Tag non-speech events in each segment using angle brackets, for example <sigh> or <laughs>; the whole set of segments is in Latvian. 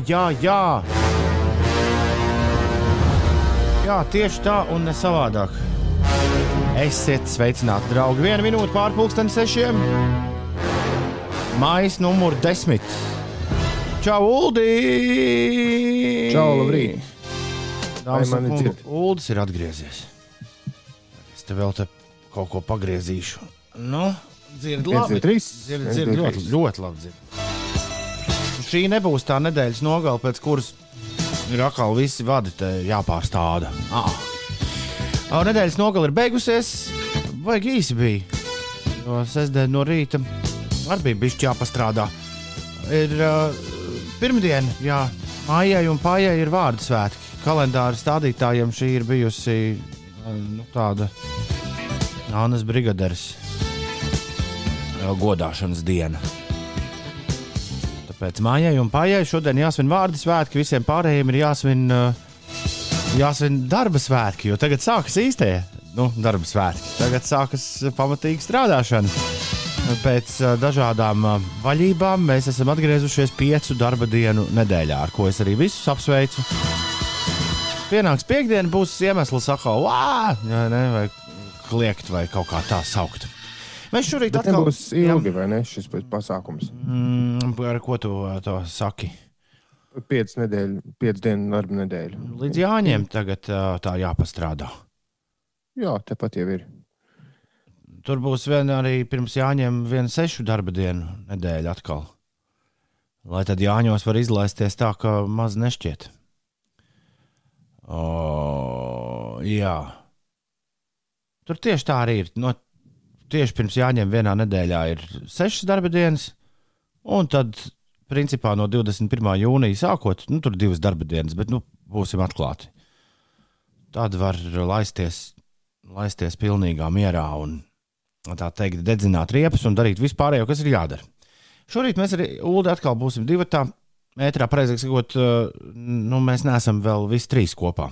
jā, jā. jā. Tieši tā un ne savādāk. Esiet sveicināti, draugi. Vienu minūti pārpusdienas sešiem. Mājas numur desmit. Čau, Uldi! Čau, labrīt! Dāmas un kungi? Uldis ir atgriezies. Es te vēl te kaut ko pagriezīšu. Nu, dzird labi. Dzird, dzird ļoti, ļoti labi. Dzird. Šī nebūs tā nedēļas nogale, pēc kuras ir atkal visi vadi jāpārstāda. Ah. Nedēļas nogale ir beigusies. Vajag īsi bija. Jo sestdien no rīta arī bija bijis jāpastrādā. Ir uh, pirmdiena, jā, mājai un pājai ir vārdu svētki. Kalendāra stādītājiem šī ir bijusi uh, nu, tāda Annas brigaderes uh, godāšanas diena. Tāpēc mājai un pājai šodien jāsvin vārdu svētki, visiem pārējiem ir jāsvin, uh, jāsvin darba svētki, jo tagad sākas īstie nu, darba svētki. Tagad sākas pamatīga strādāšana. Pēc uh, dažādām uh, vaļībām mēs esam atgriezušies piecu darba dienu nedēļā, ar ko es arī visus apsveicu. Pienāks piekdiena, būs iemesls ne, vai kliegt, vai kaut kā tā saukt. Mēs šorīt Bet atkal nebūs ilgi, vai ne? Šis pasākums. Mm, ar ko tu uh, to saki? Piecas nedēļas, piecas dienu darba nedēļa. Līdz jāņem tagad uh, tā jāpastrādā. Jā, tepat jau ir. Tur būs vien arī pirms jāņem viena sešu darba dienu nedēļa atkal. Lai tad jāņos var izlaisties tā, ka maz nešķiet. O, jā. Tur tieši tā arī ir. No, tieši pirms jāņem vienā nedēļā ir sešas darba dienas, un tad, principā, no 21. jūnija sākot, nu, tur divas darba dienas, bet, nu, būsim atklāti. Tad var laisties, laisties pilnīgā mierā un, tā teikt, dedzināt riepas un darīt vispārējo, kas ir jādara. Šorīt mēs arī Ulu atkal būsim divi tā. Mētrā, pareizāk sakot, uh, nu, mēs neesam vēl visi trīs kopā.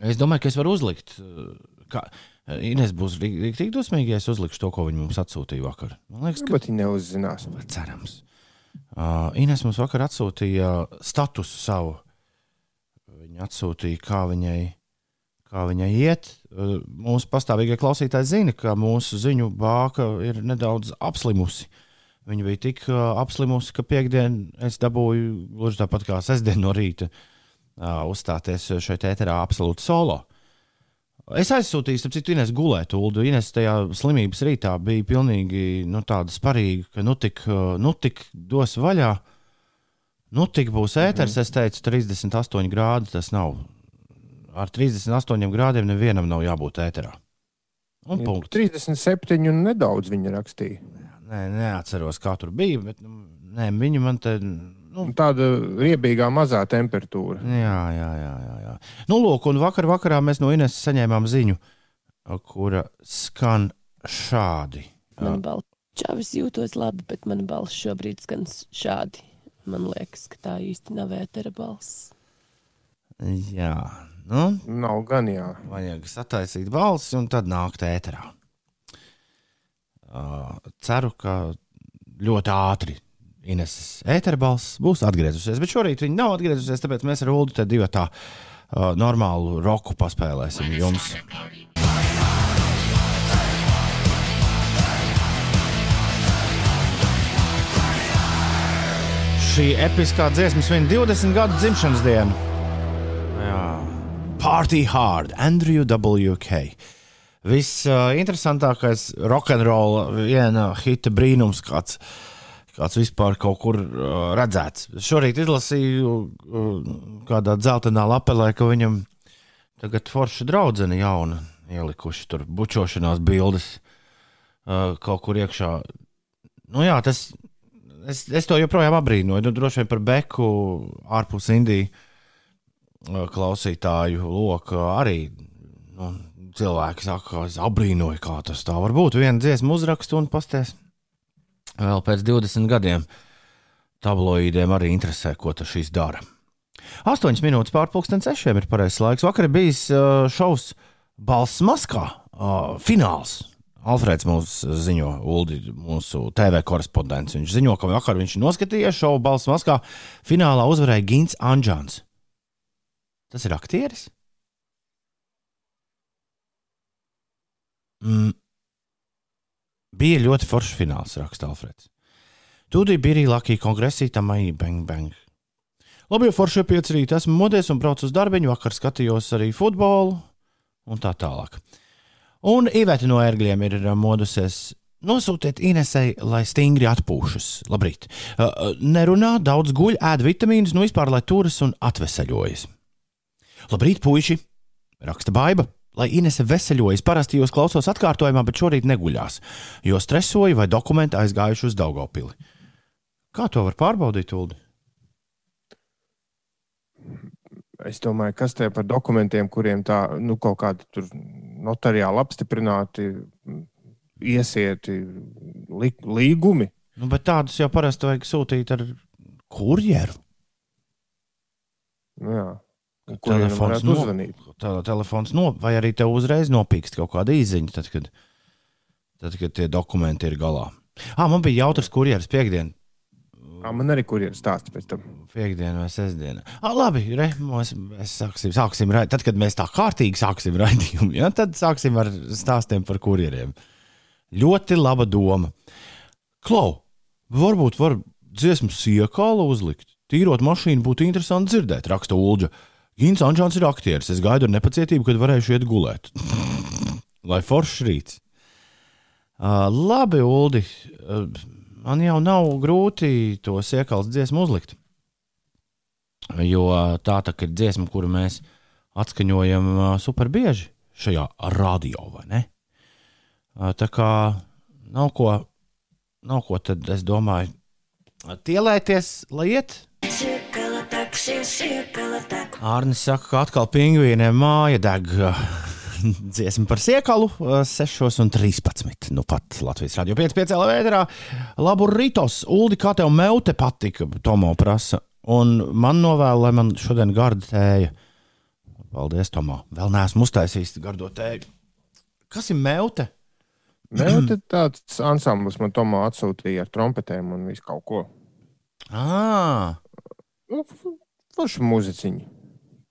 Es domāju, ka es varu uzlikt. uh, Kā, Ines būs rīktīgi dosmīgi, ja es uzlikšu to, ko viņa mums atsūtīja vakar. Man liekas, ka Bet viņi neuzzinās. cerams. Uh, Ines mums vakar atsūtīja statusu savu. Viņa atsūtīja, kā viņai, kā viņai iet. Uh, Mūsu pastāvīgie klausītāji zina, ka mūsu ziņu bāka ir nedaudz apslimusi. Viņa bija tik uh, apslimusi, ka piekdien es dabūju, gluži tāpat kā sestdien no rīta, uh, uzstāties šeit ēterā absolūti solo. Es aizsūtīju, starp citu, Ines gulēt, Ulu. Ines tajā slimības rītā bija pilnīgi nu, tāda sparīga, ka nu tik, nu tik dos vaļā, nu tik būs ēters. Mm -hmm. Es teicu, 38 grādi tas nav. Ar 38 grādiem nevienam nav jābūt ēterā. Un punkts. 37 un nedaudz viņa rakstīja. Nē, neatceros, kā tur bija, bet nu, nē, viņi man te. Nu, Un Tāda riebīgā mazā temperatūra. Jā, jā, jā. jā, jā. Nu, lūk, un vakar vakarā mēs no Ines saņēmām ziņu, kura skan šādi. Man balss čavis jūtos labi, bet mana balss šobrīd skan šādi. Man liekas, ka tā īsti nav ētera balss. Jā, nu, Nav gan jā. vajag sataisīt balsi un tad nākt ēterā. Uh, ceru, ka ļoti ātri Ineses ētera balss būs atgriezusies, bet šorīt viņa nav atgriezusies, tāpēc mēs ar Ulu te divu tā uh, normālu roku paspēlēsim jums. Šī episkā dziesma svin 20 gadu dzimšanas dienu. Jā. Party Hard, Andrew W.K. Visinteresantākais uh, rokenrola viena hita brīnums, kāds, kāds vispār kaut kur uh, redzēts. Šorīt izlasīju uh, kādā dzeltenā lapelē, ka viņam tagad forša draudzene jauna ielikuši tur bučošanās bildes uh, kaut kur iekšā. Nu jā, tas, es, es to joprojām abrīnoju. Nu, droši vien par Beku ārpus Indijas uh, klausītāju loku arī nu, cilvēki saka, ka es abrīnoju, kā tas tā var būt. Viena dziesma uzrakstu un pasties. Vēl pēc 20 gadiem tabloīdiem arī interesē, ko tas šīs dara. 8 minūtes pārpusdienas sešiem ir pareizais laiks. Vakar bijis uh, šovs Balss Maskā, uh, fināls. Alfrēds mums ziņo, Uldi, mūsu TV korespondents. Viņš ziņo, ka vakar viņš noskatījās šovu balss maskā. Finālā uzvarēja Gins Anģāns. Tas ir aktieris? Mm. Bija ļoti foršs fināls, raksta Alfrēds. Tūdī bija arī Lakija kongresī, tam arī bang bang. Labi, jau forši pieci rīt esmu modies un braucu uz darbiņu, vakar skatījos arī futbolu un tā tālāk. Un Iveta no ērgļiem ir modusies. Nosūtiet Inesai, lai stingri atpūšas. Labrīt. Uh, nerunā, daudz guļ, ēd vitamīnus, nu vispār lai turas un atvesaļojas. Labrīt, puiši! Raksta baiva. Lai Inese veseļojas, parasti jūs klausos atkārtojumā, bet šorīt neguļās, jo stresoju vai dokumenti aizgājuši uz Daugopili. Kā to var pārbaudīt, Ulu? Es domāju, kas tie par dokumentiem, kuriem tā nu, kaut tur notariāli apstiprināti, iesieti li, līgumi. Nu, bet tādus jau parasti vajag sūtīt ar kurjeru. Nu, jā. Telefons, no, tā, telefons no, vai arī tev uzreiz nopīkst kaut kāda īziņa, tad, kad, tad, kad tie dokumenti ir galā. Ah, man bija jautrs kurjeris piekdien. À, man arī kurjeris stāsts pēc tam. Piekdiena vai sestdiena. Ah, labi, re, mēs, mēs sāksim, sāksim raidīt. Tad, kad mēs tā kārtīgi sāksim <laughs> raidījumu, ja, tad sāksim ar stāstiem par kurjeriem. Ļoti laba doma. Klau, varbūt var dziesmu siekālu uzlikt. Tīrot mašīnu būtu interesanti dzirdēt, raksta Ulģa. Gins Anģēns ir aktieris. Es gaidu ar nepacietību, kad varēšu iet gulēt. <laughs> Lai foršs rīts. Uh, labi, Uldi. Uh, man jau nav grūti to siekals dziesmu uzlikt. Jo tā, tā ir dziesma, kuru mēs atskaņojam uh, super bieži šajā radio, vai ne? Uh, tā kā nav ko, nav ko tad es domāju, tielēties, lai iet. Arnis saka, ka atkal pingvīniem māja deg. <laughs> Dziesma par siekalu 6,13. Nu pat Latvijas radio 5,5 vētrā. Labu rītos, Uldi, kā tev meute patika, Tomo prasa. Un man novēl, lai man šodien garda tēja. Paldies, Tomo. Vēl neesmu uztaisījis gardo tēju. Kas ir meute? <clears throat> Meute tāds ansamblis man Tomo atsūtīja ar trompetēm un visu kaut ko. Ah! Nu, forši muziciņi.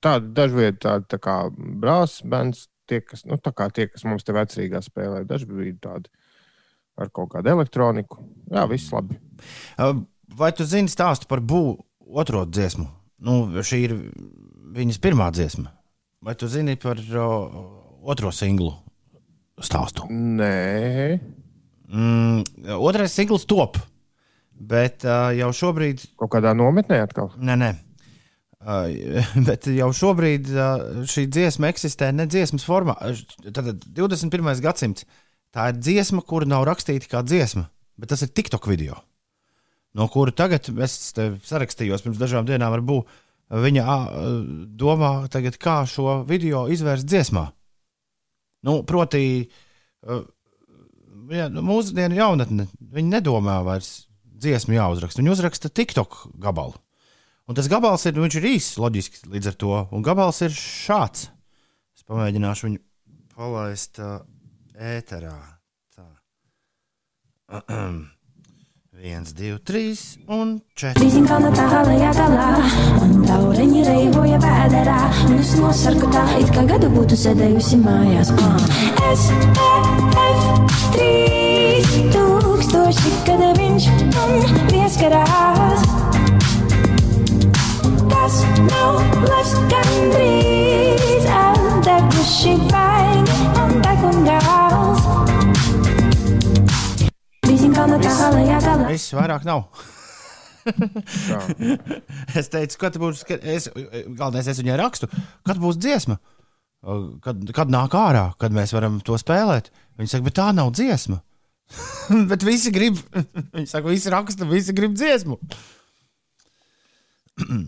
Tāda dažviet tāda tā kā brāzas bērns, tie, kas, nu, tie, kas mums te vecrīgā spēlē, dažbrīd tādi ar kaut kādu elektroniku. Jā, viss labi. Vai tu zini stāstu par būvu otro dziesmu? Nu, šī ir viņas pirmā dziesma. Vai tu zini par uh, otro singlu stāstu? Nē. Mm, otrais singls top. Bet uh, jau šobrīd. Kaut kādā nometnē atkal? Nē, nē. <laughs> Bet jau šobrīd šī dziesma eksistē ne dziesmas formā. Tad 21. gadsimts tā ir dziesma, kura nav rakstīta kā dziesma, bet tas ir TikTok video. No kura tagad es sarakstījos pirms dažām dienām ar būvu. Viņa domā, tagad, kā šo video izvērst dziesmā. Nu, proti, ja, nu, mūsdienu jaunatne, nedomā vairs dziesmu jāuzraksta. Viņi uzraksta TikTok gabalu. Un tas gabals ir, viņš ir īss, loģiski līdz ar to. Un gabals ir šāds. Es pamēģināšu viņu palaist uh, ēterā. Tā. <clears throat> Viens, divi, trīs un četri. Trīsim kalna tālajā galā, un taureņi reivoja vēderā. Un es nosarku tā, it kā gadu būtu sēdējusi mājās. S, E, F, 3, tūkstoši, kad viņš man pieskarās. Tas nav labs gandrīz, atdeguši baigi un degungāls. Trīsim kalna tālajā galā. Viss vairāk nav. <laughs> es teicu, kad būs, es, galvenais, es viņai rakstu, kad būs dziesma. Kad, kad nāk ārā, kad mēs varam to spēlēt. Viņa saka, bet tā nav dziesma. <laughs> bet visi grib, <laughs> viņi saka, visi raksta, visi grib dziesmu.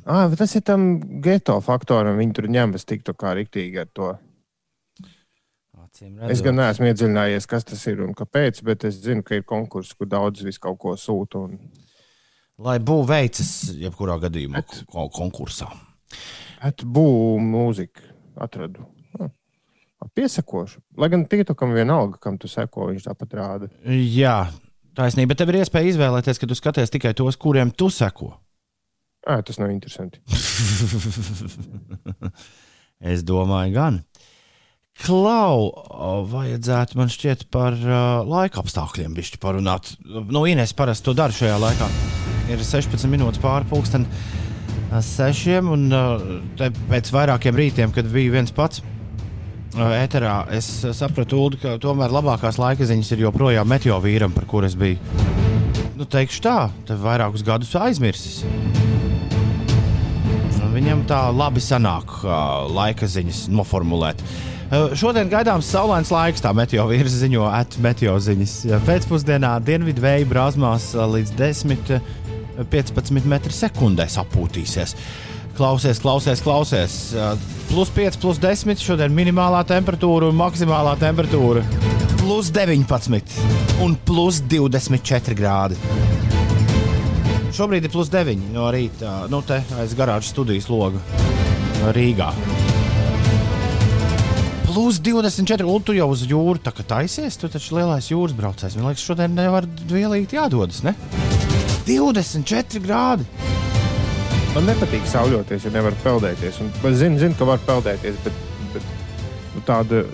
Ah, tas ir tam geto faktoram. Viņi tur ņemas tiktu kā riktīgi ar to. Es gan neesmu iedziļinājies, kas tas ir un kāpēc, bet es zinu, ka ir konkurss, kur daudz visu kaut ko sūta. Un... Lai būtu veicis, jebkurā gadījumā, bet, konkursā. Būvniecība mūzika atradu. Piesakošu. Lai gan TikTokam vienalga, kam tu seko, viņš tāpat rāda. Jā, taisnība. Bet tev ir iespēja izvēlēties, ka tu skaties tikai tos, kuriem tu seko. Ā, tas nav interesanti. <laughs> es domāju, gan. Klau, vajadzētu man šķiet par uh, laika apstākļiem bišķi parunāt. Nu, Inês parasti to dara šajā laikā. Ir 16 minūtes pāri pulksten sešiem, un uh, pēc vairākiem rītiem, kad bija viens pats ēterā, es sapratu, Ulu, ka tomēr labākās laika ziņas ir joprojām meteo vīram, par kur es biju. Nu, teikšu tā, te vairākus gadus aizmirsis. Viņam tā labi sanāk laika ziņas noformulēt. Šodien gaidāms saulains laiks, tā meteo vīrs ziņo, atmeteo ziņas. Pēcpusdienā dienvidu vēja brāzmās līdz 10, 15 m2 sapūtīsies. Klausies, klausies, klausies. Plus 5, plus 10. Šodien minimālā temperatūra un maksimālā temperatūra plus 19 un plus 24 grādi. Šobrīd ir plus 9 no rīta, nu te aiz garāžas studijas loga Rīgā. Plus 24, un tu jau uz jūru tā kā taisies. Tu taču lielais jūras braucējs. Man liekas, šodien nevar vielīgi jādodas. Ne? 24 grādi. Man nepatīk sauļoties, ja nevar peldēties. Un, es zinu, zinu, ka var peldēties, bet, bet nu, tāda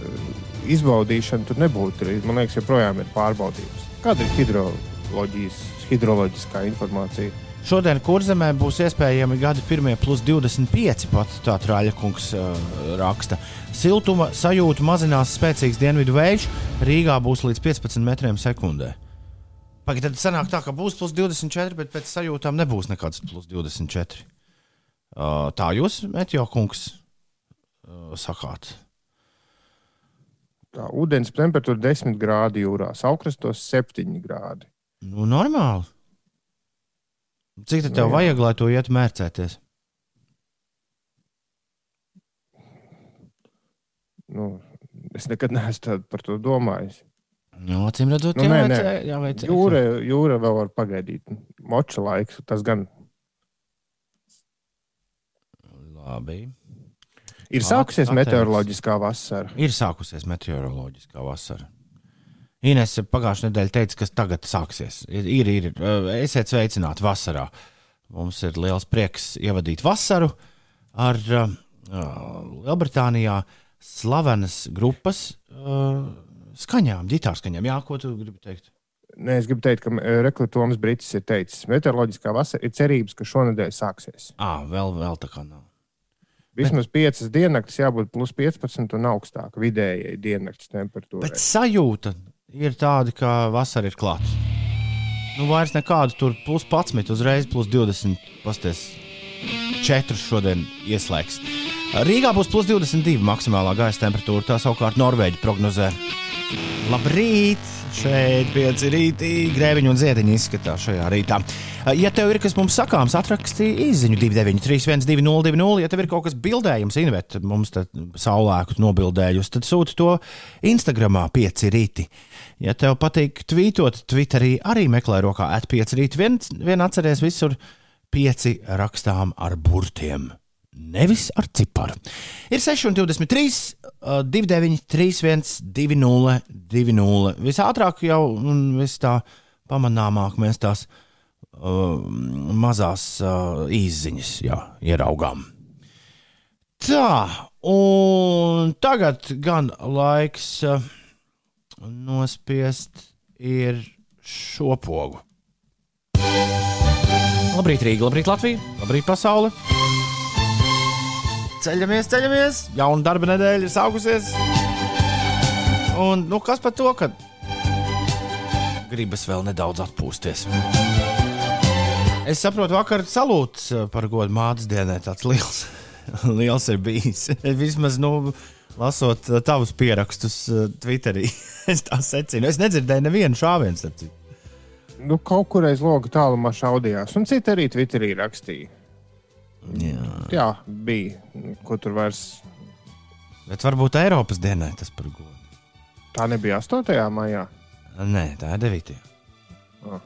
izbaudīšana tur nebūtu. Man liekas, joprojām ir pārbaudījums. Kāda ir hidroloģijas, hidroloģiskā informācija? Šodien kurzemē būs iespējami gadi pirmie plus 25, pat tā Trāļa kungs uh, raksta. Siltuma sajūta mazinās spēcīgs dienvidu vējš, Rīgā būs līdz 15 metriem sekundē. Pagaidiet, tad sanāk tā, ka būs plus 24, bet pēc sajūtām nebūs nekāds plus 24. Uh, tā jūs, Metjo kungs, uh, sakāt? Tā ūdens temperatūra 10 grādi jūrā, saukrastos 7 grādi. Nu, normāli. Cik tev Nu, jā. vajag, lai to iet mērcēties? Nu, es nekad neesmu par to domājis. Nu, acīm redzot, Nu, nē, nē. jāveic- Jūra, jūra vēl var pagaidīt. Moča laiks, tas gan Labi. ir At- sākusies atteikts. meteoroloģiskā vasara. Ir sākusies meteoroloģiskā vasara. Ines pagājušajā nedēļā teica, kas tagad sāksies. Ir, ir, ir. esiet sveicināti vasarā. Mums ir liels prieks ievadīt vasaru ar uh, Lielbritānijā slavenas grupas uh, skaņām, ģitāru skaņām. Jā, ko tu gribi teikt? Nē, es gribu teikt, ka rekrutējums Brits ir teicis, ka meteoroloģiskā vasara ir cerības, ka šonadēļ sāksies. À, vēl, vēl tā kā nav. Vismaz piecas diennaktis jābūt plus 15 un augstāk vidējai diennakts temperatūrai. Bet sajūta ir tāda, ka vasara ir klāta. Nu, vairs nekādu tur plus 11, uzreiz plus 20. Pasties, 4 šodien ieslēgs. Rīgā būs plus 22 maksimālā gaisa temperatūra. Tā savukārt Norvēģija prognozē. Labrīt! Šeit pieci rītī, grēviņi un ziediņi izskatās šajā rītā. Ja tev ir kas mums sakāms, atraksti īsiņu 293, 202, ja tev ir kaut kas bildējams, invet, mums te saulēku nobildējusi, tad sūti to Instagramā pieci rīti. Ja tev patīk tvītot, Twitterī arī meklē rokā atpieci rīti, vien, vien atceries visur pieci rakstām ar burtiem. Nevis ar ciparu. Ir 6,23, 29, 31, 20, 20. Visātrāk jau un vis tā pamanāmāk mēs tās uh, mazās uh, īziņas jā, ieraugām. Tā, un tagad gan laiks uh, nospiest ir šo pogu. Labrīt, Rīga, labrīt, Latvija, labrīt, pasaule! Ceļamies, ceļamies! Jauna darba nedēļa ir sākusies! Un nu, kas par to, ka gribas vēl nedaudz atpūsties? Es saprotu, vakar salūts par godu mātes dienai tāds liels, <laughs> liels ir bijis. <laughs> Vismaz, nu, lasot eh, tavus pierakstus eh, Twitterī, <laughs> es tā secinu. Es nedzirdēju nevienu šāvienu. starp citu. Nu, kaut kur aiz loga tālumā šaudījās, un citi arī Twitterī rakstīja. Jā. Jā, bija. Ko tur vairs. Bet varbūt Eiropas dienai tas par godu. Tā nebija 8. maijā. Nē, tā ir 9. Ah.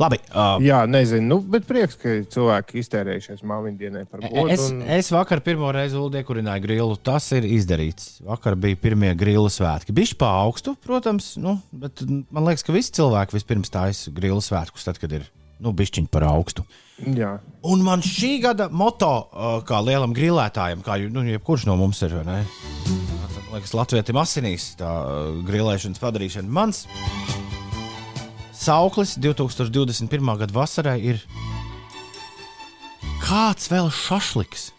Labi, uh, Jā, nezinu, nu, bet prieks, ka cilvēki iztērējušies māmiņu dienai par godu. es, un... es vakar pirmo reizi Ulu iekurināju grilu. Tas ir izdarīts. Vakar bija pirmie grila svētki. Bišķi pa augstu, protams, nu, bet man liekas, ka visi cilvēki vispirms taisa grila svētkus, tad, kad ir nu, bišķiņi par augstu. Jā, Un man šī gada moto, kā lielam grilētājam, kā nu, jebkurš no mums ir, vai ne? Liekas, Latvijam asinīs tā grilēšanas padarīšana. Mans sauklis 2021. gada vasarai ir kāds vēl šašliks.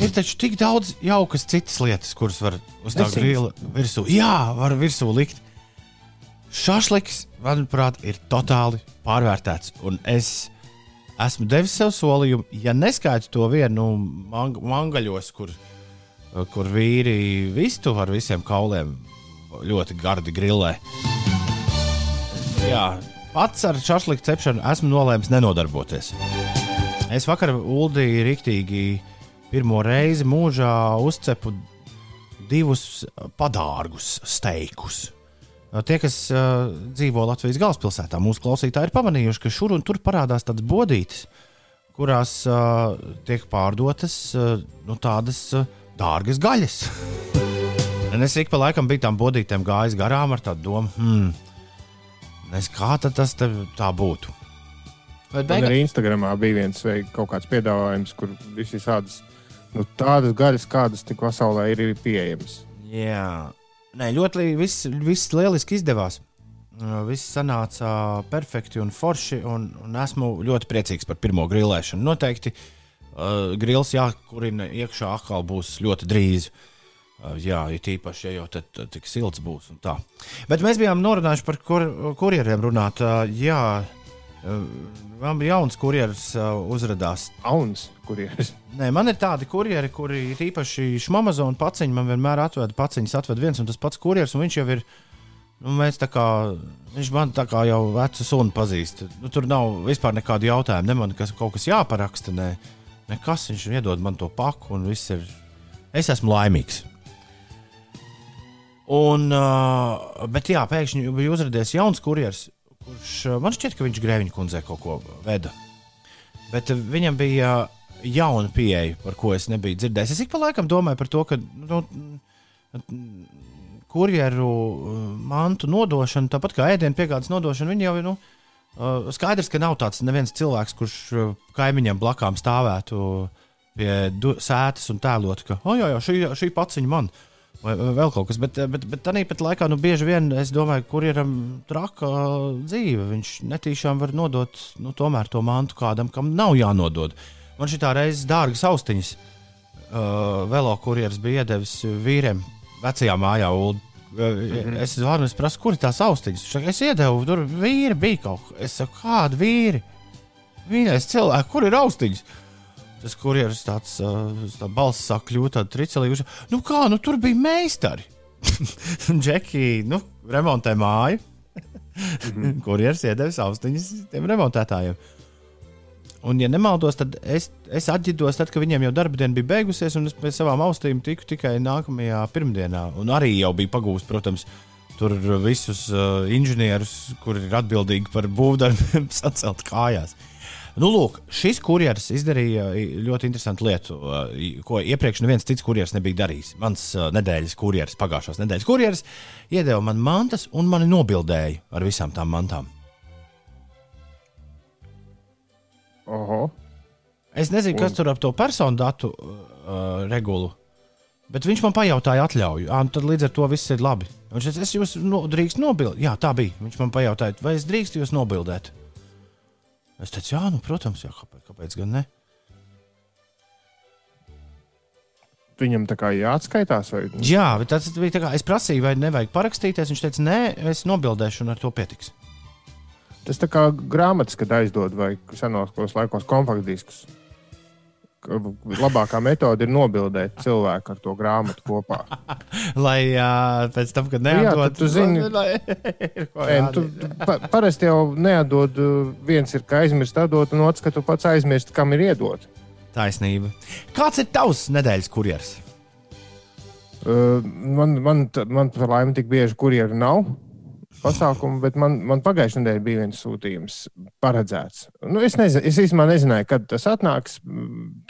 Ir taču tik daudz jaukas citas lietas, kuras var uz tā grila virsū. Jā, var virsū likt. Šašliks, manuprāt, ir totāli pārvērtēts. Un es esmu devis sev solījumu, ja neskaitu to vienu mang mangaļos, kur, kur vīri vistu ar visiem kauliem ļoti gardi grilē. Jā, pats ar šašliku cepšanu esmu nolēmis nenodarboties. Es vakar Uldīju rīktīgi pirmo reizi mūžā uzcepu divus padārgus steikus. Tie, kas uh, dzīvo Latvijas galvaspilsētā, mūsu klausītāji ir pamanījuši, ka šur un tur parādās tādas bodītes, kurās uh, tiek pārdotas uh, nu, tādas uh, dārgas gaļas. <laughs> Un es ik pa laikam biju tam bodītēm gājis garām ar tādu domu, hmm, nes kā tas tā būtu. Bet beigās, arī Instagramā bija viens vai kaut kāds piedāvājums, kur visi tādas, nu, tādas gaļas, kādas tik pasaulē ir, ir pieejamas. jā, Nē, ļoti viss, viss lieliski izdevās. Viss sanāca perfekti un forši, un, un esmu ļoti priecīgs par pirmo grilēšanu. Noteikti uh, grils jākurina iekšā atkal būs ļoti drīz. Uh, jā, it īpaši, ja jau tad, tad tik silts būs. un. Bet mēs bijām norunājuši par kur, kurjeriem runāt. Uh, jā, uh, man bija jauns kurjeris uh, uzrādījās Auns, kur ir. Nē, man ir tādi kurjeri, kuri ir īpaši šmamazona paciņi. Man vienmēr atveda paciņas, atveda viens un tas pats kurjeris, un viņš jau ir. Nu, mēs tā kā, viņš man tā kā jau vecu sunu pazīst. Nu, tur nav vispār nekādu jautājumu. Ne man kas, kaut kas jāparaksta, ne, nekas. Viņš iedod man to paku, un viss ir. Es esmu laimīgs. Un, uh, bet jā, pēkšņi bija uzrādījies jauns kurjeris, kurš man šķiet, ka viņš grēviņu kundzē kaut ko veda. Bet viņam bija jauna pieeja, par ko es nebiju dzirdējis. Es ik pa laikam domāju par to, ka nu, kurjeru mantu nodošana, tāpat kā ēdienu piegādes nodošana, viņi jau ir. Nu, skaidrs, ka nav tāds neviens cilvēks, kurš kaimiņam blakām stāvētu pie sēdes un tēlotu, ka, oh, jā, jā, šī, šī paciņa man. Vai, vai vēl kaut kas, bet, bet, bet tā pat laikā, nu, bieži vien es domāju, kur ir traka dzīve. Viņš netīšām var nodot nu, tomēr to mantu kādam, kam nav jānodod. Man šī tā reizes dārgas austiņas, uh, velo kurjeris bija iedevis vīriem vecajā mājā. Ulu. Uh, es zvanu, es prasu, kur ir tās austiņas. Saka, es iedevu, tur vīri bija kaut kas. Es saku, kādi vīri? Mīļais cilvēks, kur ir austiņas? Tas kurjeris tāds uh, tā balss sāk kļūt tādu tricelīgu. Nu kā, nu tur bija meistari. <laughs> Džeki, nu, remontē māju. <laughs> kurjeris iedevis austiņas tiem remontētājiem. Un, ja nemaldos, tad es, es atģidos, tad, kad viņiem jau darba diena bija beigusies, un es pēc savām austīm tiku tikai nākamajā pirmdienā. Un arī jau bija pagūst, protams, tur visus uh, inženierus, kuri ir atbildīgi par būvdarbiem, <laughs> sacelt kājās. Nu, lūk, šis kurjeris izdarīja ļoti interesantu lietu, uh, ko iepriekš neviens cits kurjeris nebija darījis. Mans uh, nedēļas kurjeris, pagājušās nedēļas kurjeris, iedeva man mantas un mani nobildēja ar visām tām mantām. Oho. Es nezinu, kas tur ap to personu datu uh, regulu, bet viņš man pajautāja atļauju. À, nu tad līdz ar to viss ir labi. Viņš teica, es jūs no, drīkstu nobildēt. Jā, tā bija. Viņš man pajautāja, vai es drīkstu jūs nobildēt. Es teicu, jā, nu, protams, jā, kāpēc, kāpēc gan ne? Viņam tā kā jāatskaitās, vai Jā, bet tas bija tā kā es prasīju, vai nevajag parakstīties. Viņš teica, nē, es nobildēšu, un ar to pietiks. tas tā kā grāmatas, kad aizdod vai senākos laikos kompaktdiskus. Labākā metode ir nobildēt cilvēku ar to grāmatu kopā. <laughs> Lai uh, pēc tam, kad Nu jā, neatdod, tad tu zini- <laughs> lai- Nē, nu, tu, pa, parasti jau neatdod, uh, viens ir kā aizmirst, atdot, un otrs, ka tu pats aizmirsti, kam ir iedot. Taisnība. Kāds ir tavs nedēļas kurjeris? Uh, man, man, t- man par laimi tik bieži kurjeri nav. Pasākumu, bet man, man pagājušajā nedēļā bija viens sūtījums paredzēts. Nu, es, nezinu, es īstenībā nezināju, kad tas atnāks.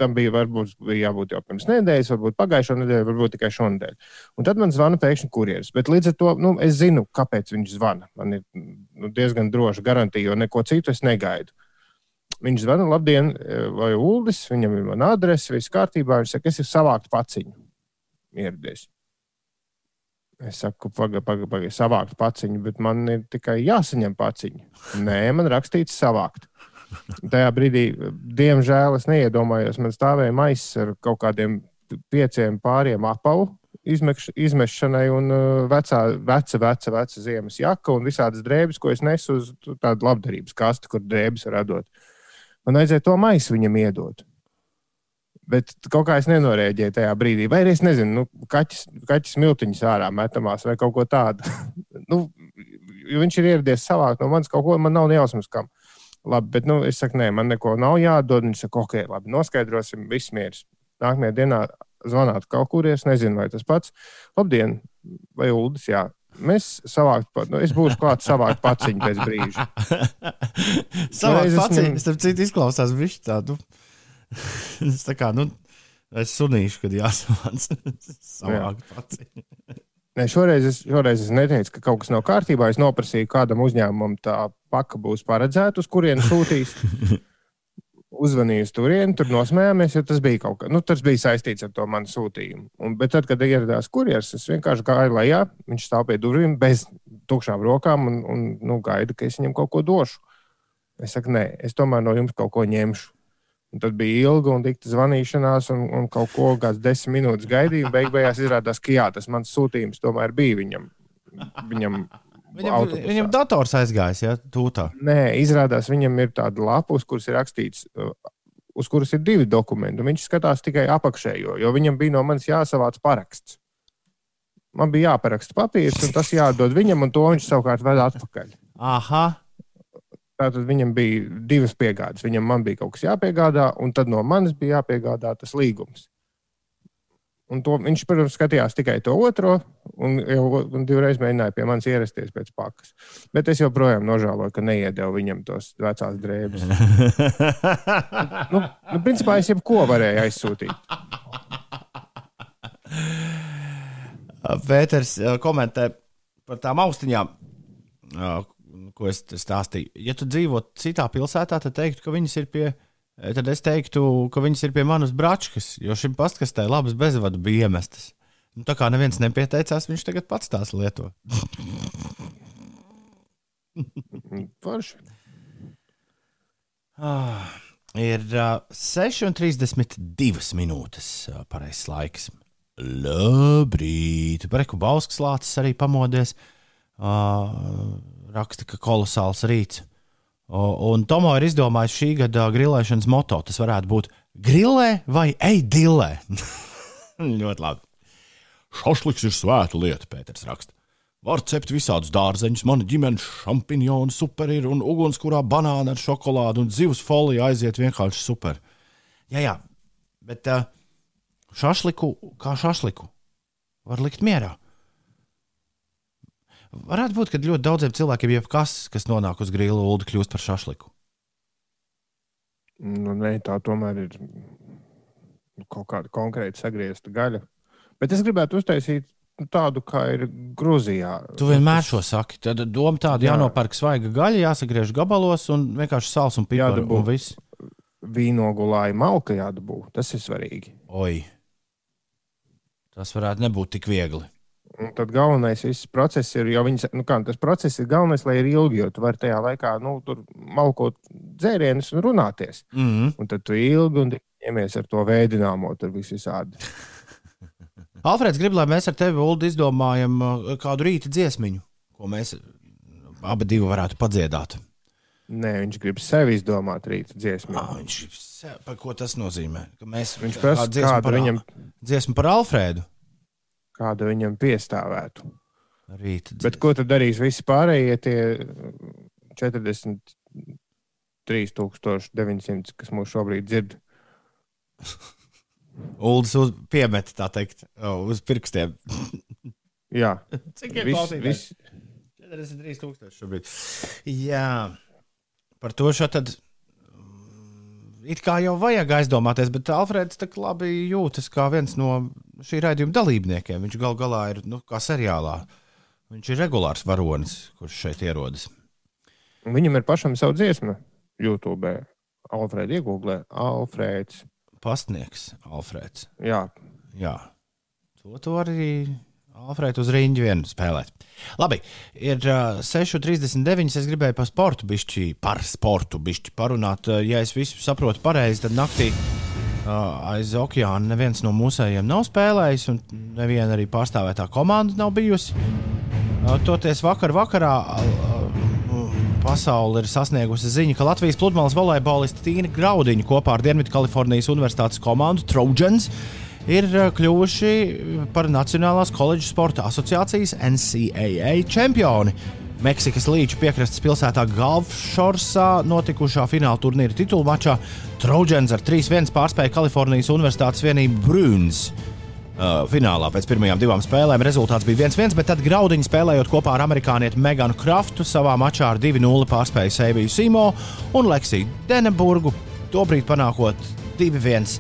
Tam bija varbūt bija jābūt jau pirms nedēļas, varbūt pagājušā nedēļa, varbūt tikai šonadēļ. Un tad man zvana pēkšņi kurjeris. Bet līdz ar to nu, es zinu, kāpēc viņš zvana. Man ir nu, diezgan droša garantija, jo neko citu es negaidu. Viņš zvana, labdien, vai Uldis, viņam ir mana adrese, viss kārtībā. Viņš saka, es esmu savākt paciņu ieradies. Es saku, pagaidi, pagaidi, paga, savākt paciņu, bet man ir tikai jāsaņem paciņa. Nē, man rakstīts savākt. Tajā brīdī, diemžēl, es neiedomājos, man stāvēja maisis ar kaut kādiem pieciem pāriem apavu izmekš, izmešanai un uh, vecā, veca, veca, veca ziemas jaka un visādas drēbes, ko es nesu uz tādu labdarības kastu, kur drēbes var dot. Man vajadzēja to maisu viņam iedot. Bet kaut kā es nenorēģēju tajā brīdī. Vai arī es nezinu, nu, kaķis, kaķis miltiņas ārā metamās vai kaut ko tādu. <laughs> nu, viņš ir ieradies savākt no manis kaut ko, man nav jausmas, kam. Labi, bet nu, es saku, nē, man neko nav jādod. Viņš saka, ok, labi, noskaidrosim, viss mieras. Nākamajā dienā zvanāt kaut kur, es nezinu, vai tas pats. Labdien, vai Uldis, jā. Mēs savākt, nu, es būšu klāts savākt paciņu pēc brīža. <laughs> savākt paciņu, tam citu izklausās, viņš tādu. Nu <laughs> es tā kā, nu, es sunīšu, kad jāsavāc <laughs> savākt pats. <laughs> Ne, šoreiz, es, šoreiz es neteicu, ka kaut kas nav kārtībā. Es noprasīju, kādam uzņēmumam tā paka būs paredzēta, uz kurien sūtīs. Uzvanīju uz turieni, tur nosmējāmies, jo tas bija kaut kas, nu, tas bija saistīts ar to manu sūtījumu. Un, bet tad, kad ieradās kurjeris, es vienkārši gāju lejā, viņš stāv pie durvīm bez tukšām rokām un, un nu, gaida, ka es viņam kaut ko došu. Es saku, nē, es tomēr no jums kaut ko ņemšu. Un tad bija ilga un dikta zvanīšanās, un, un kaut ko kāds desmit minūtes gaidīja. Beig beigās izrādās, ka jā, tas mans sūtījums tomēr bija viņam. Viņam, viņam, autobusā. viņam dators aizgājis, ja tūtā. Nē, izrādās, viņam ir tāda lapa, uz kuras ir rakstīts, uh, uz kuras ir divi dokumenti. Viņš skatās tikai apakšējo, jo viņam bija no manis jāsavāc paraksts. Man bija jāparaksta papīrs, un tas jādod viņam, un to viņš savukārt ved atpakaļ. Aha. Tātad viņam bija divas piegādes. Viņam bija kaut kas jāpiegādā, un tad no manis bija jāpiegādā tas līgums. Un to, viņš, protams, skatījās tikai to otro, un jau un divreiz mēģināja pie manis ierasties pēc pakas. Bet es joprojām nožēloju, ka neiedevu viņam tos vecās drēbes. <laughs> nu, nu, principā es jebko varēju aizsūtīt. Pēters eh, komentē par tām austiņām, eh, ko es stāstīju. Ja tu dzīvo citā pilsētā, tad teiktu, ka viņas ir pie. Tad es teiktu, ka viņas ir pie manas bračkas, jo šim pastkastē labas bezvadu bija iemestas. Nu, tā kā neviens nepieteicās, viņš tagad pats tās lieto. <laughs> Forši. ah, ir uh, 6,32 minūtes uh, pareizais laiks. Labrīt! Breku Bauskas lācis arī pamodies. Uh, raksta, ka kolosāls rīts. Un Tomo ir izdomājis šī gada grilēšanas moto. Tas varētu būt grilē vai ej dilē. <laughs> Ļoti labi. Šašliks ir svēta lieta, Pēters raksta. Var cept visādus dārzeņus, mana ģimenes šampinionu super ir, un ugunskurā banāna ar šokolādu un zivs folija aiziet vienkārši super. Jā, jā, bet uh, šašliku kā šašliku var likt mierā. Varētu būt, ka ļoti daudziem cilvēkiem jau kas, kas nonāk uz grīla ulu, kļūst par šašliku. Nu, nē, tā tomēr ir kaut kāda konkrēta sagriezta gaļa. Bet es gribētu uztaisīt tādu, kā ir Grūzijā. Tu vienmēr šo saki. Tad doma tāda, jā. jānopērk svaiga gaļa, jāsagriež gabalos un vienkārši sāls un pipari un viss. Vīnogulāja malka jādabū. Tas ir svarīgi. Oi. Tas varētu nebūt tik viegli. Un tad galvenais process ir, jo viņas, nu kā, tas process ir galvenais, lai ir ilgi, jo tu vari tajā laikā nu, malkot dzērienus un runāties. Mm -hmm. Un tad tu ilgi un ņemies ar to veidināmo, tur viss visādi. <laughs> Alfrēds grib, lai mēs ar tevi, Ulu, izdomājam uh, kādu rīta dziesmiņu, ko mēs abi divi varētu padziedāt. Nē, viņš grib sevi izdomāt rīta dziesmu. Ah, viņš sev, par ko tas nozīmē? Ka mēs, viņš prasa, kādu par, viņam... dziesmu par Alfrēdu kāda viņam piestāvētu. Rīt, Bet ko tad darīs visi pārējie tie 43,900, kas mūs šobrīd dzird? <laughs> Uldis uz piemeta, tā teikt, uz pirkstiem. <laughs> Jā, cik ir vis... 43,000 šobrīd. Jā, par to šo tad. It kā jau vajag aizdomāties, bet Alfrēds tā labi jūtas kā viens no šī raidījuma dalībniekiem. Viņš gal galā ir nu, kā seriālā. Viņš ir regulārs varonis, kurš šeit ierodas. Viņam ir pašam savu dziesmu YouTube. Alfrēds iegūlē, Alfrēds. Pastnieks Alfrēds. Jā, Jā, to, to arī Alfrēds uz rīņģa vien spēlēt. Labi, ir uh, 6,39. Es gribēju par sportu, bišķi, par sportu bišķi parunāt. Uh, Ja es visu saprotu pareizi, tad naktī uh, aiz okeāna neviens no mūsējiem nav spēlējis, un neviena arī pārstāvētā komanda nav bijusi. Uh, Toties vakar vakarā uh, pasaule ir sasniegusi ziņu, ka Latvijas pludmales volejbolisti Tīna Graudiņa kopā ar Dienvidkalifornijas Universitātes komandu Trojans ir uh, kļuvuši par Nacionālās koledžu sporta asociācijas NCAA čempioni. Meksikas līča piekrastes pilsētā Galvšorsā notikušā fināla turnīra titulu mačā Trojans ar 3-1 pārspēja Kalifornijas Universitātes vienību Bruins. Uh, finālā pēc pirmajām divām spēlēm rezultāts bija 1-1, bet tad Graudiņš spēlējot kopā ar amerikānieti Meganu Kraftu savā mačā ar 2-0 pārspēja Seiviju Simo un Leksiju Deneburgu, tobrīd panākot 2-1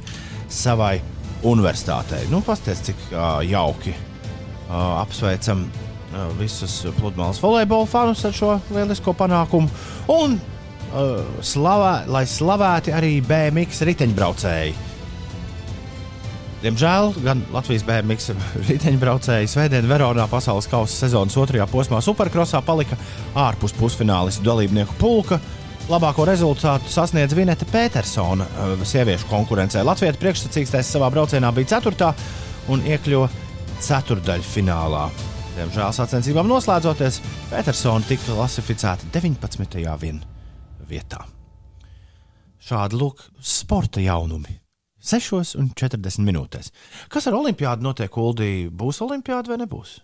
savai universitātei. Nu, Pastāstiet, cik uh, jauki uh, apsveicam uh, visus pludmales volejbola fanus ar šo lielisko panākumu. Un uh, slavē, lai slavēti arī BMX riteņbraucēji. Diemžēl gan Latvijas BMX <laughs> riteņbraucēji Svētdien Veronā pasaules kausa sezonas otrajā posmā Superkrosā palika ārpus pusfinālistu dalībnieku pulka. Labāko rezultātu sasniedz Vineta Petersona eh, sieviešu konkurencē. Latvijas priekšsacīkstais savā braucienā bija 4. un iekļuva ceturdaļfinālā. Diemžēl sacensībām noslēdzoties, Petersona tika klasificēta 19. vien vietā. Šādi lūk, sporta jaunumi. 6,40 minūtēs. Kas ar Olimpiādu notiek, Uldī? Būs Olimpiāda vai nebūs?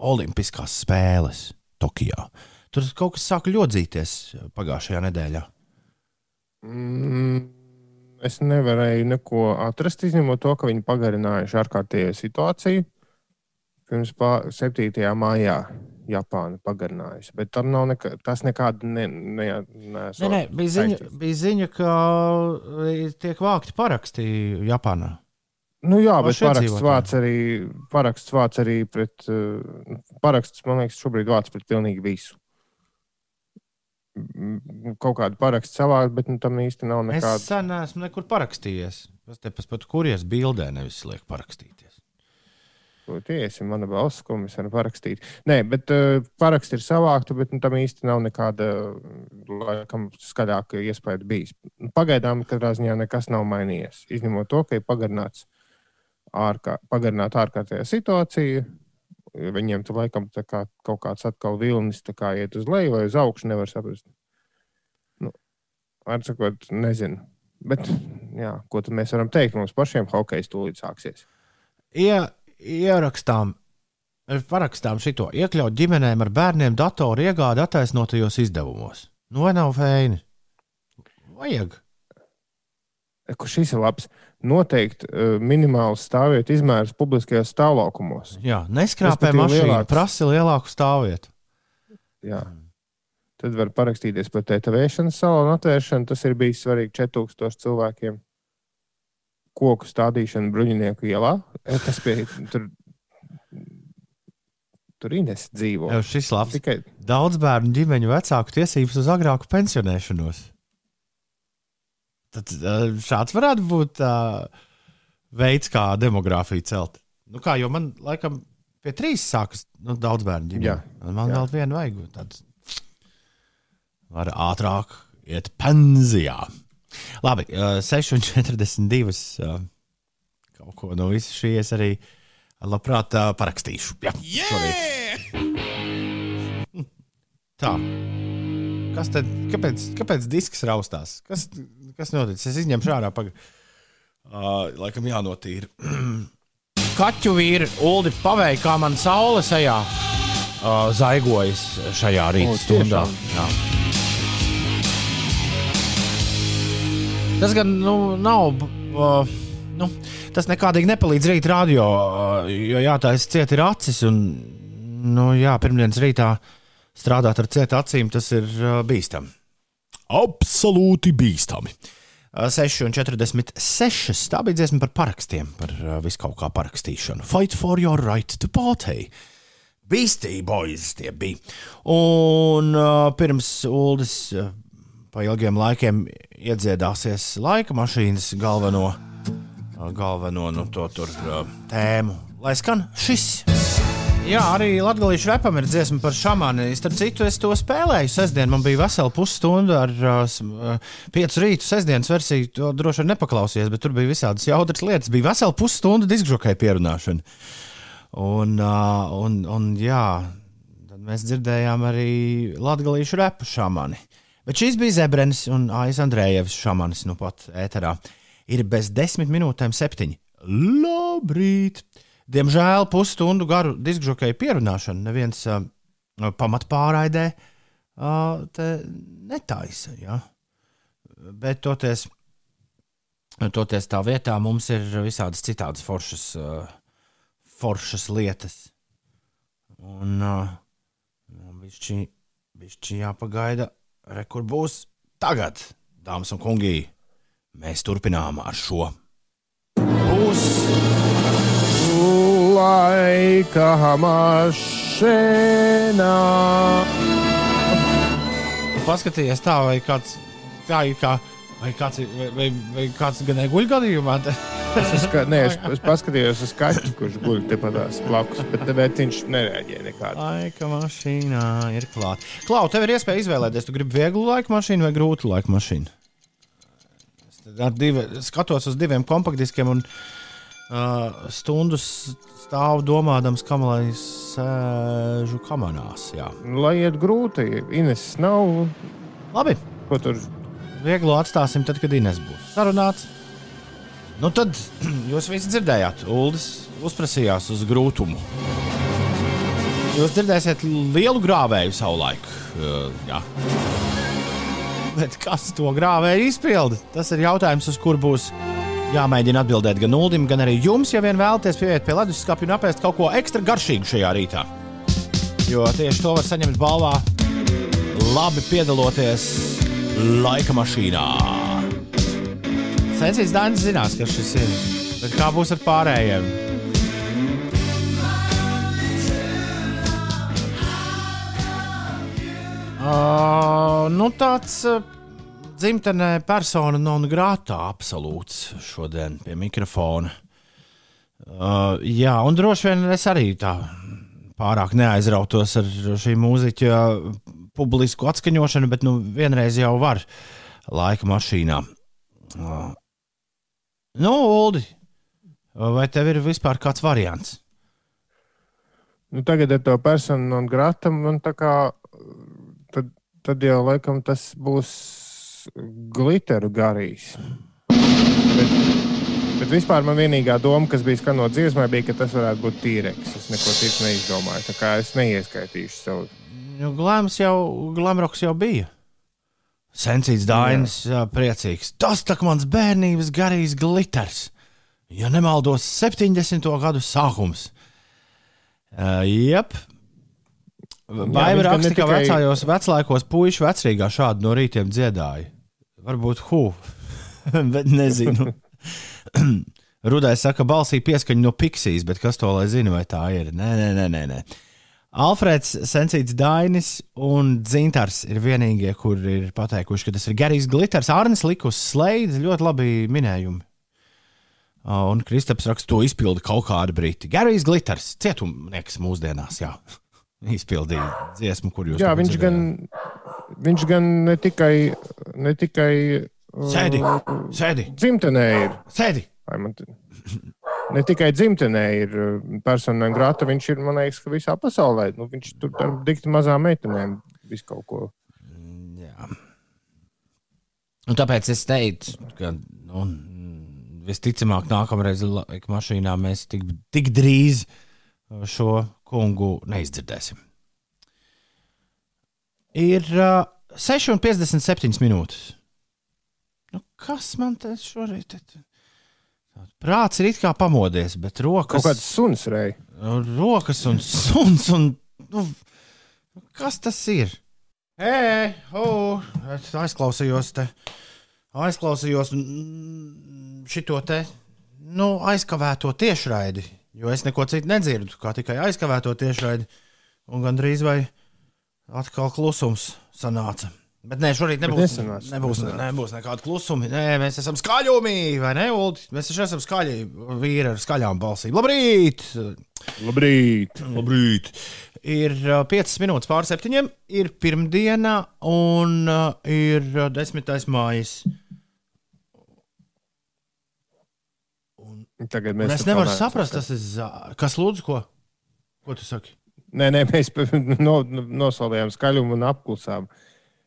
Olimpiskās spēles Tokijā. Tur kaut kas sāka ļodzīties pagājušajā nedēļā. Mm, es nevarēju neko atrast, izņemot to, ka viņi pagarinājuši ārkārtējo situāciju. Pirms pā- 7. maijā Japāna pagarinājusi. Bet tam nav nekā, tas nekāda ne, ne, Nē, nē, bija ziņa, bija ziņa ka e, tiek vākti paraksti Japānā. Nu, jā, bet Paši paraksts vāc arī, paraksts vāc arī pret, uh, paraksts, man liekas, šobrīd vāc pret pilnīgi visu. Kaut kādu parakstu savākt, bet nu, tam īsti nav Es nekāda. sen neesmu nekur parakstījies. Tas te pat kurijas bildē nevis liek parakstīties. Tiesa, mana balss, ko mēs varam parakstīt. Nē, bet uh, paraksts ir savākta, bet nu, tam īsti nav nekāda, laikam, skaļāka iespēja bijis. Pagaidām, katrā ziņā nekas nav mainījies. Izņemot to, ka ir pagarināts ārkā, ārkārtējā situācija. Viņiem tur laikam tā kā, kaut kāds atkal vilnis kā iet uz leju vai uz augšu, nevar saprast. Nu, Atsakot, nezinu. Bet, jā, ko tad mēs varam teikt? Mums pašiem hokejs tūlīt sāksies. Ie, ierakstām, parakstām šo iekļaut ģimenēm ar bērniem datoru iegādi attaisnotajos izdevumos. Nu, vai nav feini? Vajag. Kur šis ir labs? Noteikti uh, minimāls stāvvietu izmērs publiskajos stāvlaukumos. Jā, neskrāpē mašīnu, lielāks. prasa lielāku stāvvietu. Jā. Tad var parakstīties par tetovēšanas salonu atvēršanu. Tas ir bijis svarīgi 4000 cilvēkiem. Koku stādīšanu bruņinieku ielā. E, Tas bija tur. Tur Ines dzīvo. Jau šis labs. Tikai Daudz bērnu ģimeņu vecāku tiesības uz agrāku pensionēšanos. Tad ā, šāds varētu būt uh, veids, kā demogrāfiju celt. Nu, kā, jo man laikam pie trīs sākas nu, daudz bērnu Un Man jā. vēl vienu vajag. Tad var ātrāk iet pensijā. Labi, ā, 6,42. ā, Kaut ko no visas šī es arī labprāt ā, parakstīšu. Jā, šorīt. Tā. Kas tad? Kāpēc, kāpēc disks raustās? Kas, kas noticis? Es izņemšu ārā. Pag... Uh, laikam jānotīra. <clears throat> Kaķu vīri, Ulu, pavēja, kā man saule sejā uh, zaigojas šajā rīta stundā. Tas gan nu, nav. Uh, nu, tas nekādīgi nepalīdz rīt radio, uh, jo jātaisa ciet ir acis. Un, nu, jā, pirmdienas rītā strādāt ar cietu acīm, tas ir uh, bīstami. Absolūti bīstami. Uh, 6,46. Tā bija dziesma par parakstiem, par uh, visu kaut kā parakstīšanu. Fight for your right to party. Beastie Boys tie bija. Un uh, pirms Uldis uh, pa ilgiem laikiem iedziedāsies laika mašīnas galveno, uh, galveno nu, to tur uh, tēmu, lai skan šis. Jā, arī Latvijas repam ir dziesma par šāmānu. Starp citu, es to spēlēju. Sestdien man bija vesela pusstunda ar uh, piecu rītu sestdienas versiju. To droši vien nepaklausījies, bet tur bija visādas jautras lietas. Bija vesela pusstunda diskžokai pierunāšana. Un, uh, un, un jā, tad mēs dzirdējām arī Latvijas repu šāmani. Bet šīs bija Zebrenis un Aizs Andrējevs šāmanis nu pat ēterā. Ir bez desmit minūtēm septiņi. Labrīt! Diemžēl pusstundu garu diskžokeju pierunāšanu neviens uh, pamatpāraidē uh, netaisa. Ja? Bet toties, toties tā vietā mums ir visādas citādas foršas, uh, foršas lietas. Un uh, bišķi, bišķi jāpagaida, re, kur būs tagad, dāmas un kungi. Mēs turpinām ar šo. Būs laika mašīnā. Paskatījies tā, vai kāds tā ir kā. Vai kāds, vai, vai, vai kāds gan guļgadījumā? Es, ska, nē, es, es paskatījos uz kaķu, kurš guļ tepatās blakus, bet viņš nereaģēja nekādā. Laika mašīnā ir klāta. Klau, tev ir iespēja izvēlēties, tu gribi vieglu laika mašīnu vai grūtu laika mašīnu. Divi, skatos uz diviem kompaktdiskiem un uh, stundu stāvu domādams, kam lai sēžu kamerās. Jā. Lai iet grūti, Ines nav. Labi, Ko tur vieglu atstāsim tad, kad Ines būs sarunāts. Nu tad <clears throat> jūs visi dzirdējāt, Uldis uzprasījās uz grūtumu. Jūs dzirdēsiet lielu grāvēju savulaik. Uh, jā. Bet kas to grāvēju izpilda? Tas ir jautājums, uz kur būs jāmēģina atbildēt gan Uldim, gan arī jums, ja vien vēlaties pieiet pie leduskapja un apēst kaut ko ekstra garšīgu šajā rītā. Jo tieši to var saņemt balvā, labi piedaloties laika mašīnā. Sensīts Dainis zinās, kas šis ir. Bet kā būs ar pārējiem? Uh, nu tāds uh, dzimtenē persona non grātā absolūts šodien pie mikrofona. Uh, jā, un droši vien es arī tā pārāk neaizrautos ar šī mūziķa publisku atskaņošanu, bet nu vienreiz jau var laika mašīnā. Uh, nu, Uldi, vai tev ir vispār kāds variants? nu, tagad ar to personu un gratam, man tā kā. Tad jau laikam tas būs glitteru garīs. Bet, bet vispār man vienīgā doma, kas bija skanot dziesmā, bija, ka tas varētu būt tīreks. Es neko citu neizdomāju. Tā kā es neieskaitīšu savu. Nu, Glāms jau, Glamroks jau bija. Sensīts Dainis, jā. priecīgs. Tas tā kā mans bērnības garīgs glitters. Ja nemaldos, 70. gadu sākums. Uh, jep. Gan rakstīt, ne ka tikai- vecājos veclaikos puiši vecrīgā šādi no rītiem dziedāja? Varbūt hu, <laughs> bet nezinu. <clears throat> Rudais saka, balsī pieskaņa no Piksijas, bet kas to lai zina, vai tā ir? Nē, nē, nē, nē. nē. Alfrēds, Sensīts Dainis un Dzintars ir vienīgie, kur ir pateikuši, ka tas ir Garijs Glitters. Arnis Likus slēdz ļoti labi minējumi. Un Kristaps raksta, to izpilda kaut kāda brīdi. Garijs Glitters, cietumnieks mūsdienās, jā. <laughs> Izpildīja dziesmu, kur jūs Jā, viņš gan, dzirdējāt. Viņš gan ne tikai, ne tikai uh, Sēdi, sēdi, dzimtenē ir. sēdi. Te- Ne tikai dzimtenē ir uh, persona non grata, viņš ir, man liekas, ka visā pasaulē. Nu, viņš tur ar dikti mazām meitenēm visu kaut ko. Jā. Un tāpēc es teicu, ka nu, mm, visticamāk, nākamreiz laika mašīnā mēs tik, tik drīz šo kungu neizdzirdēsim. Ir uh, 6,57 minūtes. Nu, kas man te šorīt? Prāts ir it kā pamodies, bet rokas, Kaut kāds suns reizes. rokas un suns un nu, Kas tas ir? Ē, oh, es aizklausījos te. Aizklausījos šito te nu, aizkavēto tiešraidi, jo es neko citu nedzirdu, kā tikai aizkavēto tiešraidi. Un gandrīz vai atkal klusums sanāca. Bet nē, šorīt nebūs, nesanāca. nebūs, Nesanāca. nebūs nekāda klusuma. Nē, mēs esam skaļumi, vai ne, Ulu? Mēs taču esam skaļi vīri ar skaļām balsīm. Labrīt! Labrīt! Labrīt! Ir uh, 5 minūtes pār septiņiem, ir pirmdiena un ir uh, 10. mājas. Tagad Un mēs es te nevaru saprast, tas ir. Kas lūdzu, ko? Ko tu saki? Nē, nē, mēs no, nosolījām skaļumu un apklusām.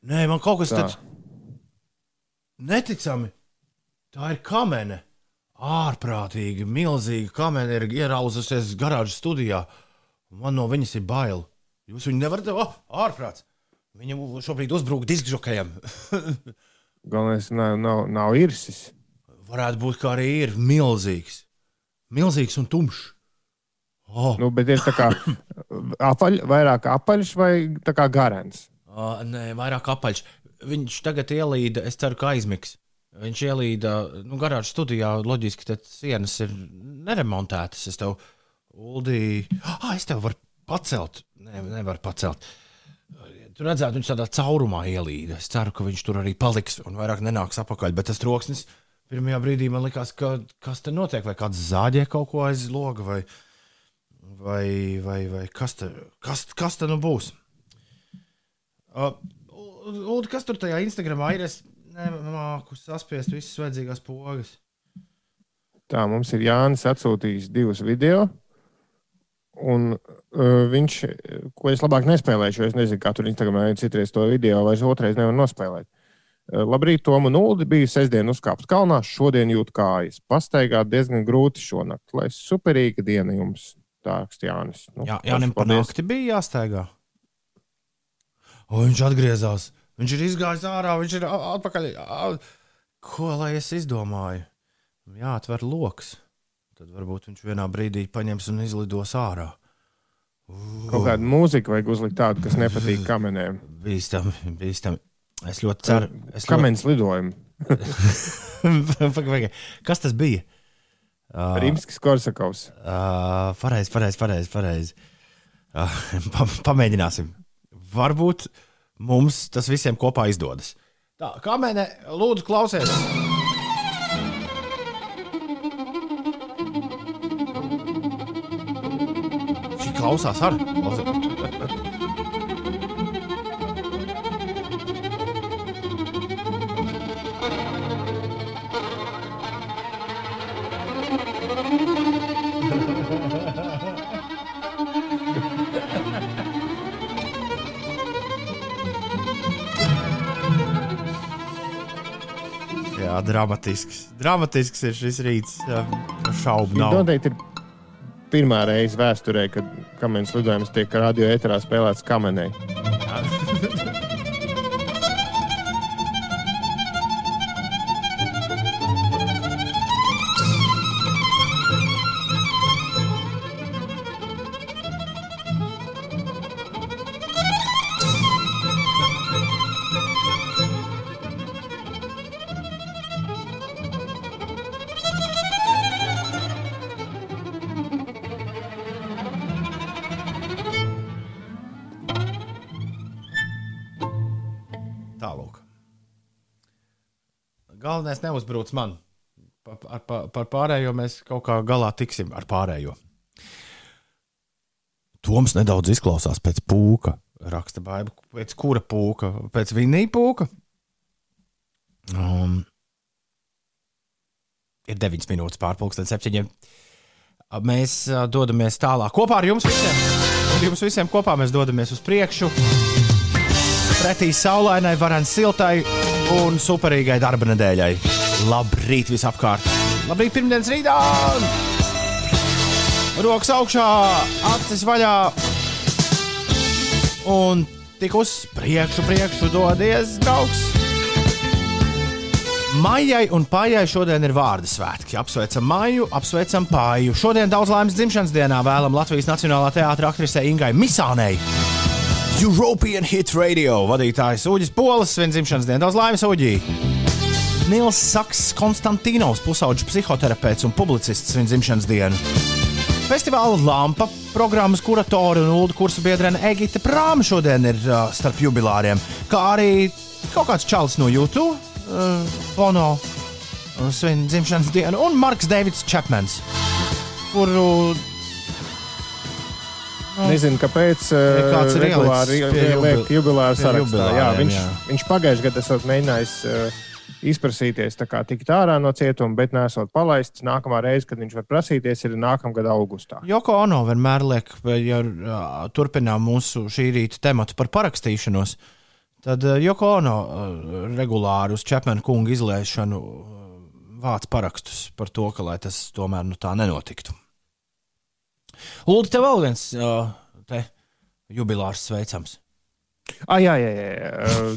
Nē, man kaut kas Tā. tāds neticami. Tā ir kamene. Ārprātīgi, milzīga kamene ir ierauzusies garāžas studijā. Man no viņas ir bail. Jūs viņu nevarat, oh, ārprāts. Viņam šobrīd uzbrūk diskžokajam. <laughs> Galvenais nav, nav, nav irsis. Varētu būt, kā arī ir milzīgs. Milzīgs un tumšs. Oh, Nu, bet ir tā kā apaļ, vairāk apaļš vai garants. uh, nē, vairāk apaļš. Viņš tagad ielīda, es ceru, ka aizmigs. Viņš ielīda nu, garāžas studijā. Loģiski, ka sienas ir neremontētas. Es tev, Uldī, ah, es tev varu pacelt. Nē, nevaru pacelt. Tur redzētu, viņš tādā caurumā ielīda. Es ceru, ka viņš tur arī paliks un vairāk nenāks atpakaļ. Bet tas troksnis pirmajā brīdī man likās, ka kas te notiek, vai kāds zāģē kaut ko aiz loga, vai, vai, vai, vai kas, te, kas, kas nu būs. Uh, Ulu, kas tur tajā Instagramā ir? Es nemāku saspiest visas vajadzīgās pogas. Tā mums ir Jānis atsūtījis divus video. Un uh, viņš, ko es labāk nespēlēšu, es nezinu, kā tur Instagramā ir citreiz to video, vai es otrais nevaru nospēlēt. Uh, labrīt, Tom un Ulu bija sestdien uzkāpt kalnā, šodien jūt kājas. Pastaigāt diezgan grūti šonakt, lai superīga diena jums. Tā raksta Jānis. Nu, Jā, Jānis pa paldies. nakti bija jāsteigā. O, viņš atgriezās. Viņš ir izgājis ārā, viņš ir atpakaļ. Ko lai es izdomāju? Jāatver lokus. Tad varbūt viņš vienā brīdī paņems un izlidos ārā. Kaut kādu mūziku vajag uzlikt tādu, kas nepatīk kamenēm. Bīstami, bīstami. Es ļoti ceru, es ļoti... Kamenes lidojumu. <laughs> <laughs> Pagaid, pagaid. Kas tas bija? Uh, Rimskis Korsakovs. Uh, pareizi, pareizi, pareizi. Pareiz. Uh, <laughs> pa, pamēģināsim. Varbūt mums tas visiem kopā izdodas. Tā, kā mēne, lūdzu, klausies. Šī klausās arī. Klausies. Jā, dramatisks. Dramatisks ir šis rīts. jā, Šaubu Nav. Noteikti ir pirmā reize vēsturē, kad kamenes lidojums tiek radio eterā spēlēts kamenē. Galvenais neuzbruc man. Pa, ar, pa, par pārējo mēs kaut kā galā tiksim ar pārējo. Toms nedaudz izklausās pēc pūka. Raksta baiba, pēc kura pūka? Pēc viņa pūka. Um, ir 9 minūtes pārpusdienas, 7. Mēs uh, dodamies tālāk kopā ar jums visiem. Ar jums visiem kopā mēs dodamies uz priekšu pretī saulainai, varan siltai un superīgai darba nedēļai. Labrīt visapkārt! Labrīt pirmdienas rītā! Rokas augšā, acis vaļā un tik uz priekšu, priekšu dodies draugs! Maijai un Pājai šodien ir vārdu svētki. Apsveicam Maiju, apsveicam Pāju. Šodien daudz laimes dzimšanas dienā vēlam Latvijas Nacionālā teātra aktrisei Ingai Misānei. European Hit Radio vadītājs Uģis Polis, svin dzimšanas dienu. Daudz laimes, Uģī! Nils Saks, Konstantīnos, pusauģis psihoterapeits un publicists svin dzimšanas dienu. Festivāla lampa programmas kuratori un ulu kursu biedrene Egita Prāma šodien ir uh, starp jubilāriem, kā arī kaut kāds čalis no YouTube, uh, Bono uh, svin dzimšanas dienu, un Marks Davids Čepmans, kuru Nezinu, kāpēc. Ja kāds ir regulāri ielicis pie liek jubi- jubilāra pie sarakstā. Jā, viņš, jā. viņš pagājušajā gadā esat mēģinājis uh, izprasīties, tā kā tikt ārā no cietuma, bet nesot palaists. Nākamā reize, kad viņš var prasīties, ir nākamgad augustā. Joko Ono vienmēr liek, ja uh, turpinām mūsu šī rīta tematu par parakstīšanos, tad Joko Ono regulāri uz Čepmena kunga izlaišanu uh, vāc parakstus par to, ka lai tas tomēr nu, tā nenotiktu. Lūdzu, tev vēl viens te jubilārs sveicams. Ah, jā, jā, jā.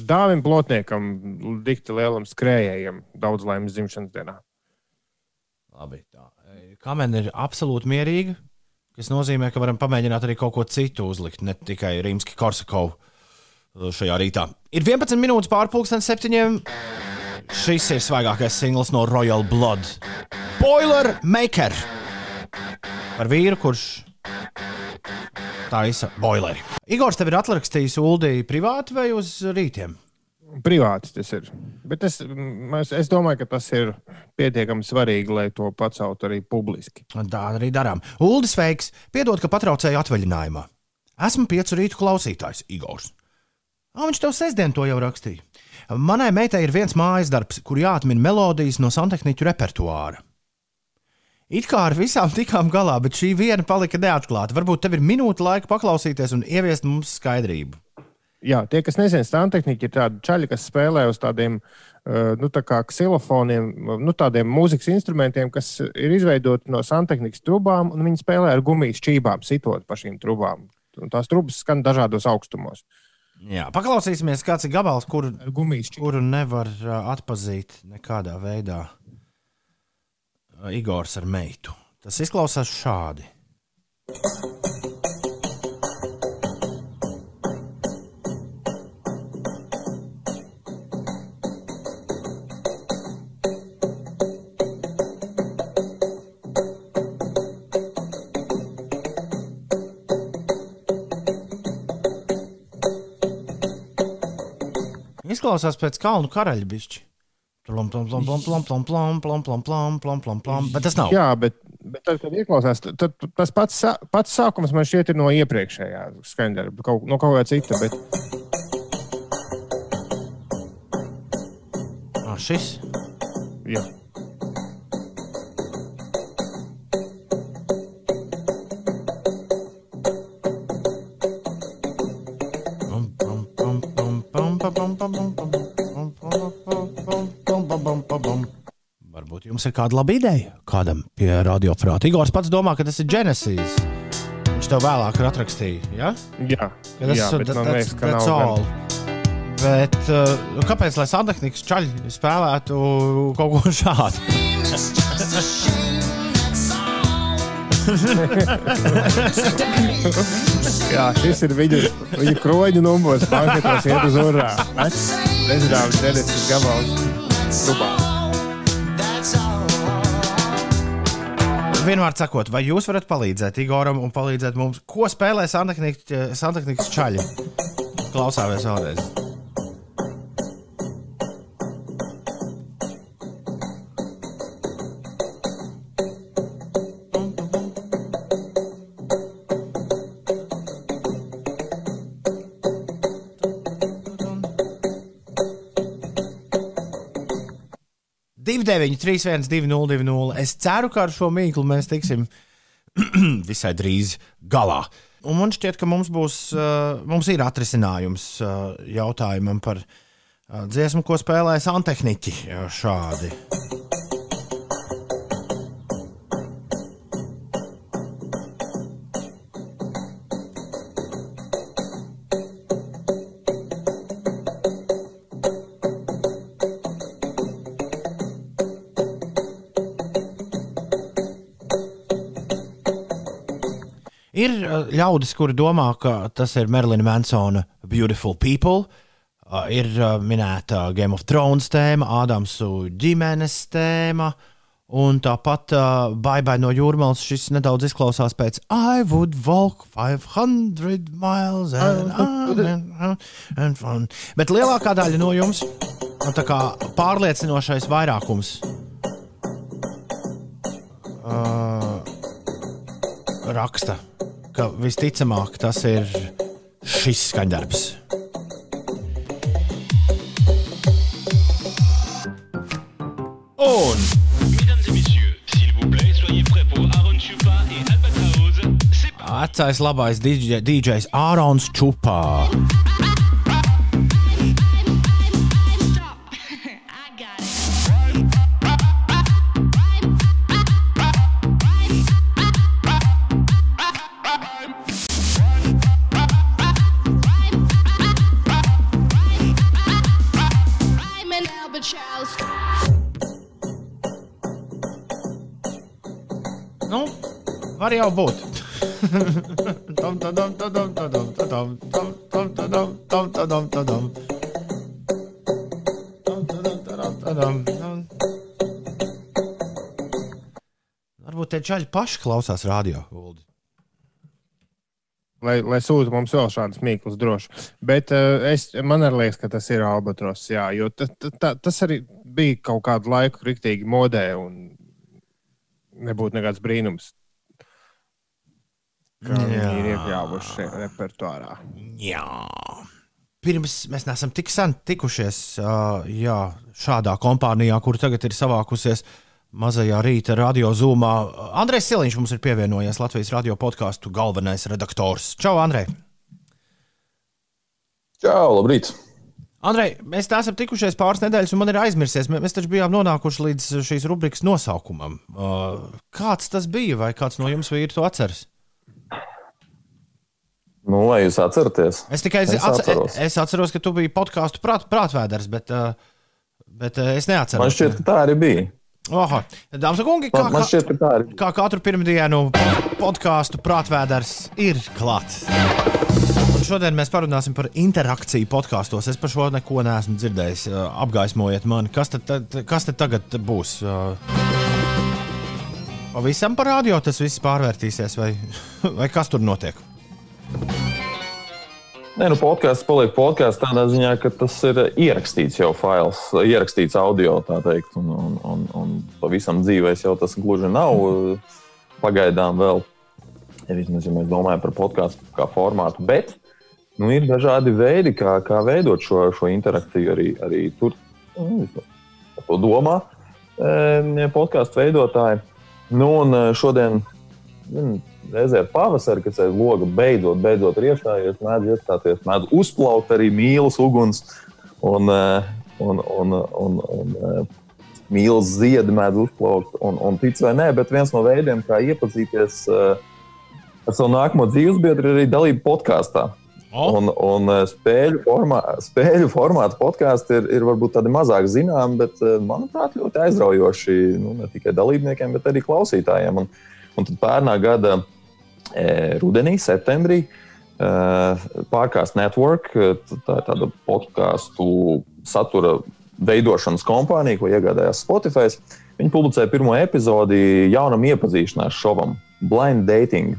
Dāvim plotniekam, dikti lielam skrējējam, daudz laimes dzimšanas dienā. Labi, tā. Kamena ir absolūti mierīga, kas nozīmē, ka varam pamēģināt arī kaut ko citu uzlikt, ne tikai Rīmski Korsakovu šajā rītā. Ir 11 minūtes pārpusdienas septiņiem. Šis ir svaigākais singls no Royal Blood. Boiler Maker. Par vīru, kurš taisa boileri. Igors tev ir atrakstījis Uldī privāti vai uz rītiem? Privāti tas ir. Bet es, es, es domāju, ka tas ir pietiekami svarīgi, lai to paceltu arī publiski. Tā arī darām. Uldis veiks, piedod, ka patraucēju atvaļinājumā. Esmu piecu rītu klausītājs, Igors. A, viņš tev sestdien to jau rakstīja. Manai meitai ir viens mājas darbs, kur jāatmin melodijas no santehniķu repertuāra. It kā ar visām tikām galā, bet šī viena palika neatklāta. Varbūt tev ir minūte laika paklausīties un ieviest mums skaidrību. Jā, tie, kas nezina, stāvtehniķi ir tādi čaļi, kas spēlē uz tādiem uh, nu, tā kā ksilofoniem, nu, tādiem mūzikas instrumentiem, kas ir izveidoti no santehnikas trubām, un viņi spēlē ar gumijas čībām, sitot pa šīm trubām. Un tās trubas skan dažādos augstumos. Jā, paklausīsimies, kāds ir gabals, kuru, kuru nevar ā, atpazīt nekādā veidā. Ā, Igors ar meitu. Tas izklausās šādi. Izklausās pēc kalnu karaļa bišķi. Plum, plum, plum, plum, plum, plum, plum, plum, plum, plum, plum, plum, plum. Bet tas nav. Jā, bet, bet tad, kad ieklausās, tad, tas pats, pats sākums man šķiet ir no iepriekšējā skaņdarba, kaut, no kaut kā cita. Bet, Ah, šis. jā. Jums ir kāda laba ideja kādam pie radioaparāta. Igors pats domā, ka tas ir Genesis. Viņš tev vēlāk ir atrakstījis. Ja? Jā, Ka tas ir gan- all. Bet uh, kāpēc lai santehnikas čaļi spēlētu kaut ko šādu? <laughs> Jā, šis ir viņu, viņu kroņu numurs. Banketos iet uz urā. Nezināms, Genesis gabals. Trubā. Vienmēr sakot, vai jūs varat palīdzēt Igoram un palīdzēt mums, ko spēlē santehnikas čaļi? Klausāmies vēlreiz. Divi, deviņi, trīs, viens, divi, nulle, divi, nulle. Es ceru, ka ar šo mīklu mēs tiksim <clears throat> visai drīz galā. Un man šķiet, ka mums būs, uh, mums ir atrisinājums uh, jautājumam par uh, dziesmu, ko spēlē santehniķi uh, šādi. Ir uh, ļaudis, kuri domā, ka tas ir Merlina Mansona Beautiful People. Uh, ir uh, minēta Game of Thrones tēma, Ādamsu ģimenes tēma. Un tāpat uh, Baibai no jūrmālas šis nedaudz izklausās pēc I would walk 500 miles and, <laughs> and, and fun. Bet lielākā daļa no jums, tā kā pārliecinošais vairākums, uh, raksta, ka visticamāk tas ir šis skaņdarbs. Un Mesdames et messieurs, s'il vous tadam, tadam, tam. Varbūt tie čaļi paši klausās radio. Uldi. Lai, lai sūta mums vēl šādas mīklas, droši. Bet uh, es, man arī liekas, ka tas ir albatros. Jā, jo ta, ta, ta, tas arī bija kaut kādu laiku rīktīgi modē, un nebūtu nekāds brīnums, ka viņi ir iekļāvuši šajā repertuārā. Jā. Pirms mēs neesam tik sen tikušies uh, jā, šādā kompānijā, kur tagad ir savākusies mazajā rīta radio zūmā. Andrejs Siliņš mums ir pievienojies Latvijas radio podkāstu galvenais redaktors. Čau, Andrej! Čau, labrīt! Andrej, mēs neesam tikušies pāris nedēļas, un man ir aizmirsies. Mē- Mēs taču bijām nonākuši līdz šīs rubrikas nosaukumam. Uh, kāds tas bija, vai kāds no jums vīri to atceras? Nu, vai jūs atceraties? Es tikai Es atce- atceros. es atceros, ka tu biji podkāstu prāt, prātvēders, bet, uh, bet uh, es neatceros. Man šķiet, ka tā arī bija. Oha, dāmas un kungi, kā, Man, šķiet, ka tā arī bija. kā katru pirmdienu podkāstu prātvēders ir klāts. Un šodien mēs parunāsim par interakciju podkāstos. Es par šo neko neesmu dzirdējis. Uh, Apgaismojiet mani, kas tad, tad, kas tad tagad būs? Pavisam par radio tas viss pārvērtīsies, vai, <laughs> vai kas tur notiek? Nē, nu, podkāsts paliek podkāsts tādā ziņā, ka tas ir ierakstīts jau fails, ierakstīts audio, tā teikt, un, un, un, un pavisam dzīvēs jau tas gluži nav pagaidām vēl. Ja vismaz, ja mēs domājam par podkāstu kā formātu, bet nu, ir dažādi veidi, kā, kā veidot šo, šo interakciju arī, arī tur. Nu, to domā eh, podkāstu veidotāji. Nu, un eh, šodien reizē pavasarī, kad aiz loga beidzot, beidzot ir iestājies, mēdz iestāties, mēdz uzplaukt arī mīlas uguns un, eh, un, un, un, un, un mīlas ziedi mēdz uzplaukt. Un, un tic vai nē, bet viens no veidiem, kā iepazīties eh, ar savu nākamo dzīvesbiedru, ir arī dalība podkāstā. Oh. Un, un spēļu, formā, spēļu formāta podkāsti ir, ir varbūt tādi mazāk zināmi, bet, manuprāt, ļoti aizraujoši nu, ne tikai dalībniekiem, bet arī klausītājiem. Un, un tad pērnā gada e, rudenī, septembrī, e, Pārkāpst Network, eh, tā ir tāda podkāstu satura veidošanas kompānija, ko iegādājās Spotify. Viņi publicēja pirmo epizodi jaunam iepazīšanās šovam, Blind Dating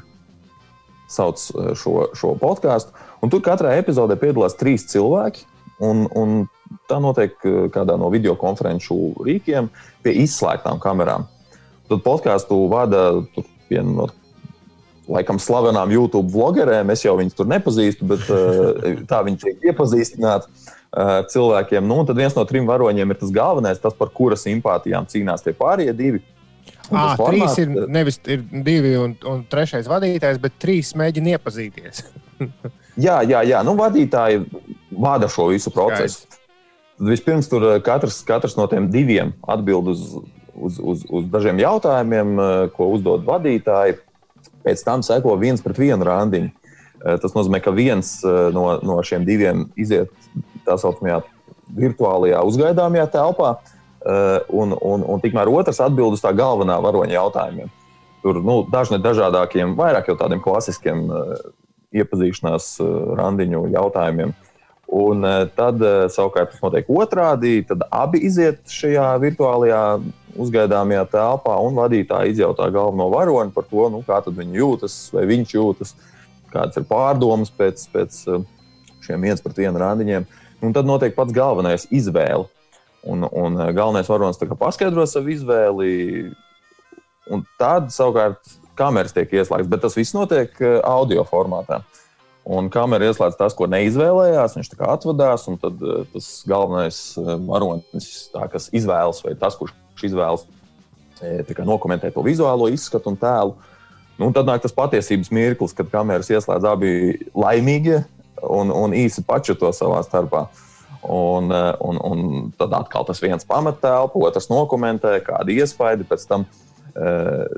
sauc eh, šo, šo podkāstu. Tur katrā epizodē piedalās trīs cilvēki. Un, un tā notiek eh, kādā no video konferenču rīkiem pie izslēgtām kamerām. Tad podkāstu vada viena no laikam slavenām YouTube vlogerēm. Es jau viņus tur nepazīstu, bet eh, tā viņi tiek iepazīstināti eh, cilvēkiem. Nu, tad viens no trim varoņiem ir tas galvenais, tas par kura simpātijām cīnās tie pārējie divi. À, tas trīs formāts, ir nevis ir divi un, un trešais vadītājs, bet trīs mēģina iepazīties. <laughs> Jā, jā, jā. Nu, vadītāji vada šo visu procesu. Tad vispirms tur eh, katrs, katrs no tiem diviem atbild uz, uz, uz, uz dažiem jautājumiem, eh, ko uzdod vadītāji. Pēc tam seko viens pret vienu randiņu. Eh, Tas nozīmē, ka viens eh, no, no šiem diviem iziet tā saucamajā virtuālajā uzgaidāmajā telpā, un, un, un tikmēr otrs atbild uz tā galvenā varoņa jautājumiem. Tur nu, dažni dažādākiem, vairāk jau tādiem klasiskiem iepazīšanās uh, randiņu jautājumiem. Un uh, tad uh, savukārt tas notiek otrādi. Tad abi iziet šajā virtuālajā uzgaidāmajā telpā, un vadītāji izjautā galveno varoni par to, nu, kā viņi jūtas, vai viņš jūtas, kādas ir pārdomas pēc, pēc uh, šiem viens pret vienu randiņiem. Un tad notiek pats galvenais izvēle. Un, un uh, galvenais varonis paskaidro savu izvēli, un tad savukārt kameras tiek ieslēgtas, bet tas viss notiek uh, audio formātā. Un kamera ieslēdz tas, ko neizvēlējās. Viņš tā kā atvadās, un tad uh, tas galvenais varonis, tā, kas izvēlas, vai tas, kurš izvēlas, e, nokomentē to vizuālo izskatu un tēlu. Nu, un tad nāk tas patiesības mirklis, kad kameras ieslēdz abi laimīgie un, un īsi pačuto savā starpā. Un, un, un tad atkal tas viens pamattelpu, otrs nokomentē, kāda iespaidi pēc tam uh,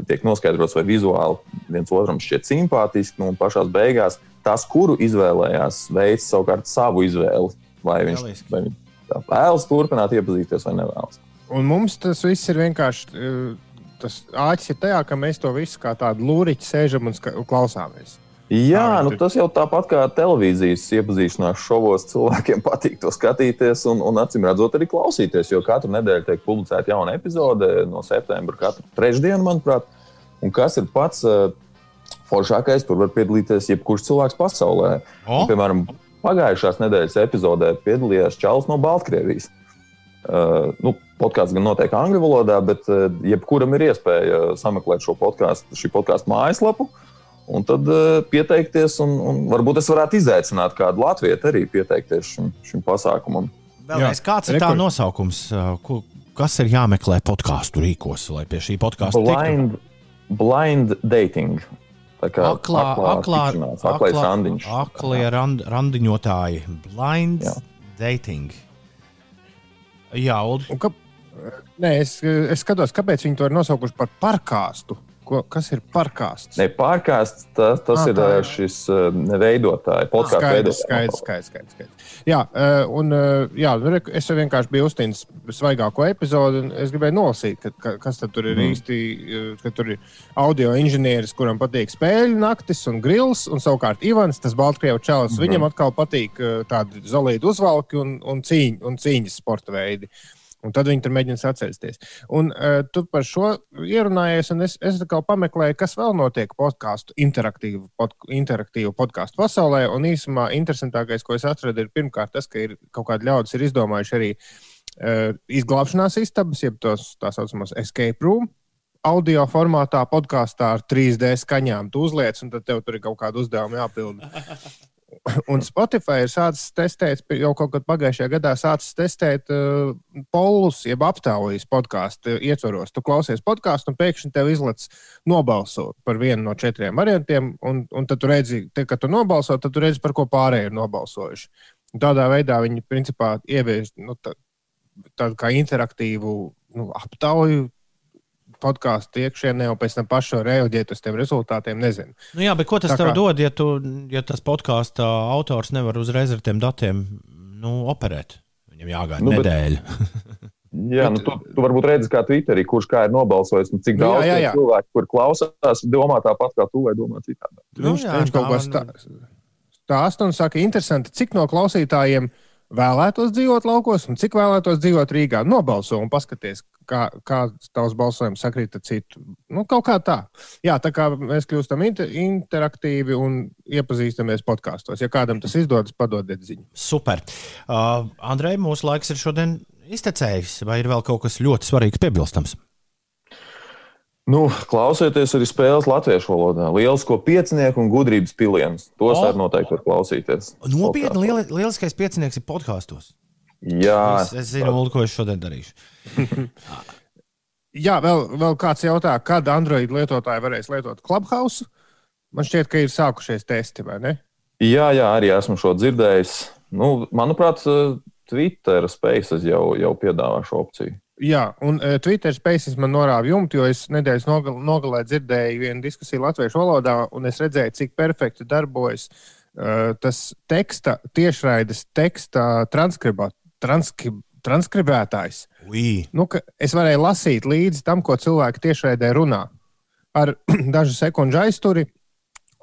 tiek noskaidrots, vai vizuāli viens otram šķiet simpātiski. Nu, un pašā beigās tas, kuru izvēlējās, veids savukārt savu izvēli. Vai viņš, Lieliski. vai viņš vēlas turpināt iepazīties vai nevēlas. Un mums tas viss ir vienkārši. eh, Tas āķis ir tajā, ka mēs to visu kā tādu lūriņu sēžam un klausāmies. Jā, nu, tas jau tāpat kā televīzijas iepazīšanās šovos. Cilvēkiem <laughs> patīk to skatīties un, un acīm redzot, arī klausīties. Jo katru nedēļu tiek publicēta jauna epizode no septembra, katru trešdienu, manuprāt. Un kas ir pats uh, foršākais, tur var piedalīties jebkurš cilvēks pasaulē. O? Un, piemēram, pagājušās nedēļas epizodē piedalījās Čāls no Baltkrievijas. Uh, nu, Podkāsts gan notiek angļu valodā, bet uh, jebkuram ir iespēja sameklēt šo podkāstu, šī podkāstu mājaslapu. Un tad uh, pieteikties, un, un varbūt es varētu izaicināt kādu latviešu arī pieteikties šim, šim pasākumam. Vēlreiz, kāds ir tā rekord. nosaukums? uh, Ko, kas ir jāmeklē podkāstu rīkos, lai pie šī podkāstu tiktu? Blind, blind dating. Tā kā Aklā, aklā, tikšanās, aklais randiņš. aklie rand, randiņotāji, blind Jā. dating. Jā, Ulu. Un Ka... Nē, es, es skatos, kāpēc viņi to ir nosaukuši par parkāstu. Ko, kas ir parkāsts? Ne, pārkāsts, tas, tas Ah, ir tā, jā. šis veidotājs, podkāstu Skaidrs, veidotājs. skaidrs, skaidrs, skaidrs, skaidrs. Jā, un jā, es vienkārši biju uztīnis svaigāko epizodi, un es gribēju nolasīt, ka, ka, kas tad tur ir mm. īsti. ka Tur ir audio inženieris, kuram patīk spēļu naktis un grils, un savukārt Ivans, tas Baltkrievu čalis, mm viņam atkal patīk tādi zelīti uzvalki un, un, cīņ, un cīņas sporta veidi. Un tad viņi tur mēģina sacensties. Un uh, tu par šo ierunājies, un es, es pameklēju, kas vēl notiek podkāstu, interaktīvu, pod, interaktīvu podkāstu pasaulē. Un īsumā interesantākais, ko es atradu, ir pirmkārt tas, ka ir kaut kādi ļaudis ir izdomājuši arī uh, izglābšanās istabas, jeb tos tā saucamos escape room. Audio formātā, podkāstā ar 3D skaņām. Tu uzliec, un tad tev tur ir kaut kāda uzdevuma jāpilda. <laughs> Un Spotify ir sācis testēt, jau kaut kad pagājušajā gadā sācis testēt uh, polus, jeb aptaujas podkāstu ietvaros. Tu klausies podkāstu, un pēkšņi tev izlaiž nobalsot par vienu no četriem variantiem. Un, un tad tu redzi, te, kad tu nobalso, tad tu redzi, par ko pārējie ir nobalsojuši. Un tādā veidā viņi principā ievieš nu, tā, tādu kā interaktīvu nu, aptauju podkāstu iekšienē, un pēc tam pašu reaģēt uz tiem rezultātiem. Nezinu. Nu, jā, bet ko tas Tā tev kā- dod, ja, tu, ja tas podkāstu autors nevar uzreiz ar tiem datiem nu, operēt? Viņam jāgaida Nu, nu, bet- nedēļa. <laughs> Jā, nu, tu, tu varbūt redzi, kā Twitterī, kurš kā ir nobalsojis, un cik Nu, jā, daudz jā, tie jā. cilvēku, kur klausās, domā tāpat kā tu, vai domā citādi. Nu, Viņš, jā, viņš kaut tā ko stā- stāsta un saka, interesanti, cik no klausītājiem vēlētos dzīvot laukos un cik vēlētos dzīvot Rīgā. Nobalso un paskaties, kā, kā tavs balsojums sakrīt ar citu. Nu, kaut kā tā. Jā, tā kā mēs kļūstam inter interaktīvi un iepazīstamies podkāstos. Ja kādam tas izdodas, padodiet ziņu. Super. Uh, Andrej, mūsu laiks ir šodien iztecējis. Vai ir vēl kaut kas ļoti svarīgs piebilstams? Nu, klausieties arī spēles latviešu valodā. Lielisko piecinieku un gudrības pilienus. Tos arī noteikti var klausīties. Nopietni, lieli, lieliskais piecinieks ir podkāstos. Jā, Es, es zinu, Ulu, ko es šodien darīšu. <laughs> Jā, vēl, vēl kāds jautā, kad Android lietotāji varēs lietot Clubhouse. Man šķiet, ka ir sākušies testi, vai ne? jā, jā, arī esmu šo dzirdējis. Nu, manuprāt, Twitter Spaces jau, jau piedāvā šo opciju. Jā, un uh, Twitter Spaces man norāva jumtu, jo es nedēļas nogal, nogalē dzirdēju vienu diskusiju latviešu valodā, un es redzēju, cik perfekti darbojas uh, tas teksta, tiešraides teksta transkribā, transkrib, transkribētājs. Ui, Nu, es varēju lasīt līdzi tam, ko cilvēki tiešraidē runā ar <clears throat> dažu sekundžu aizturi.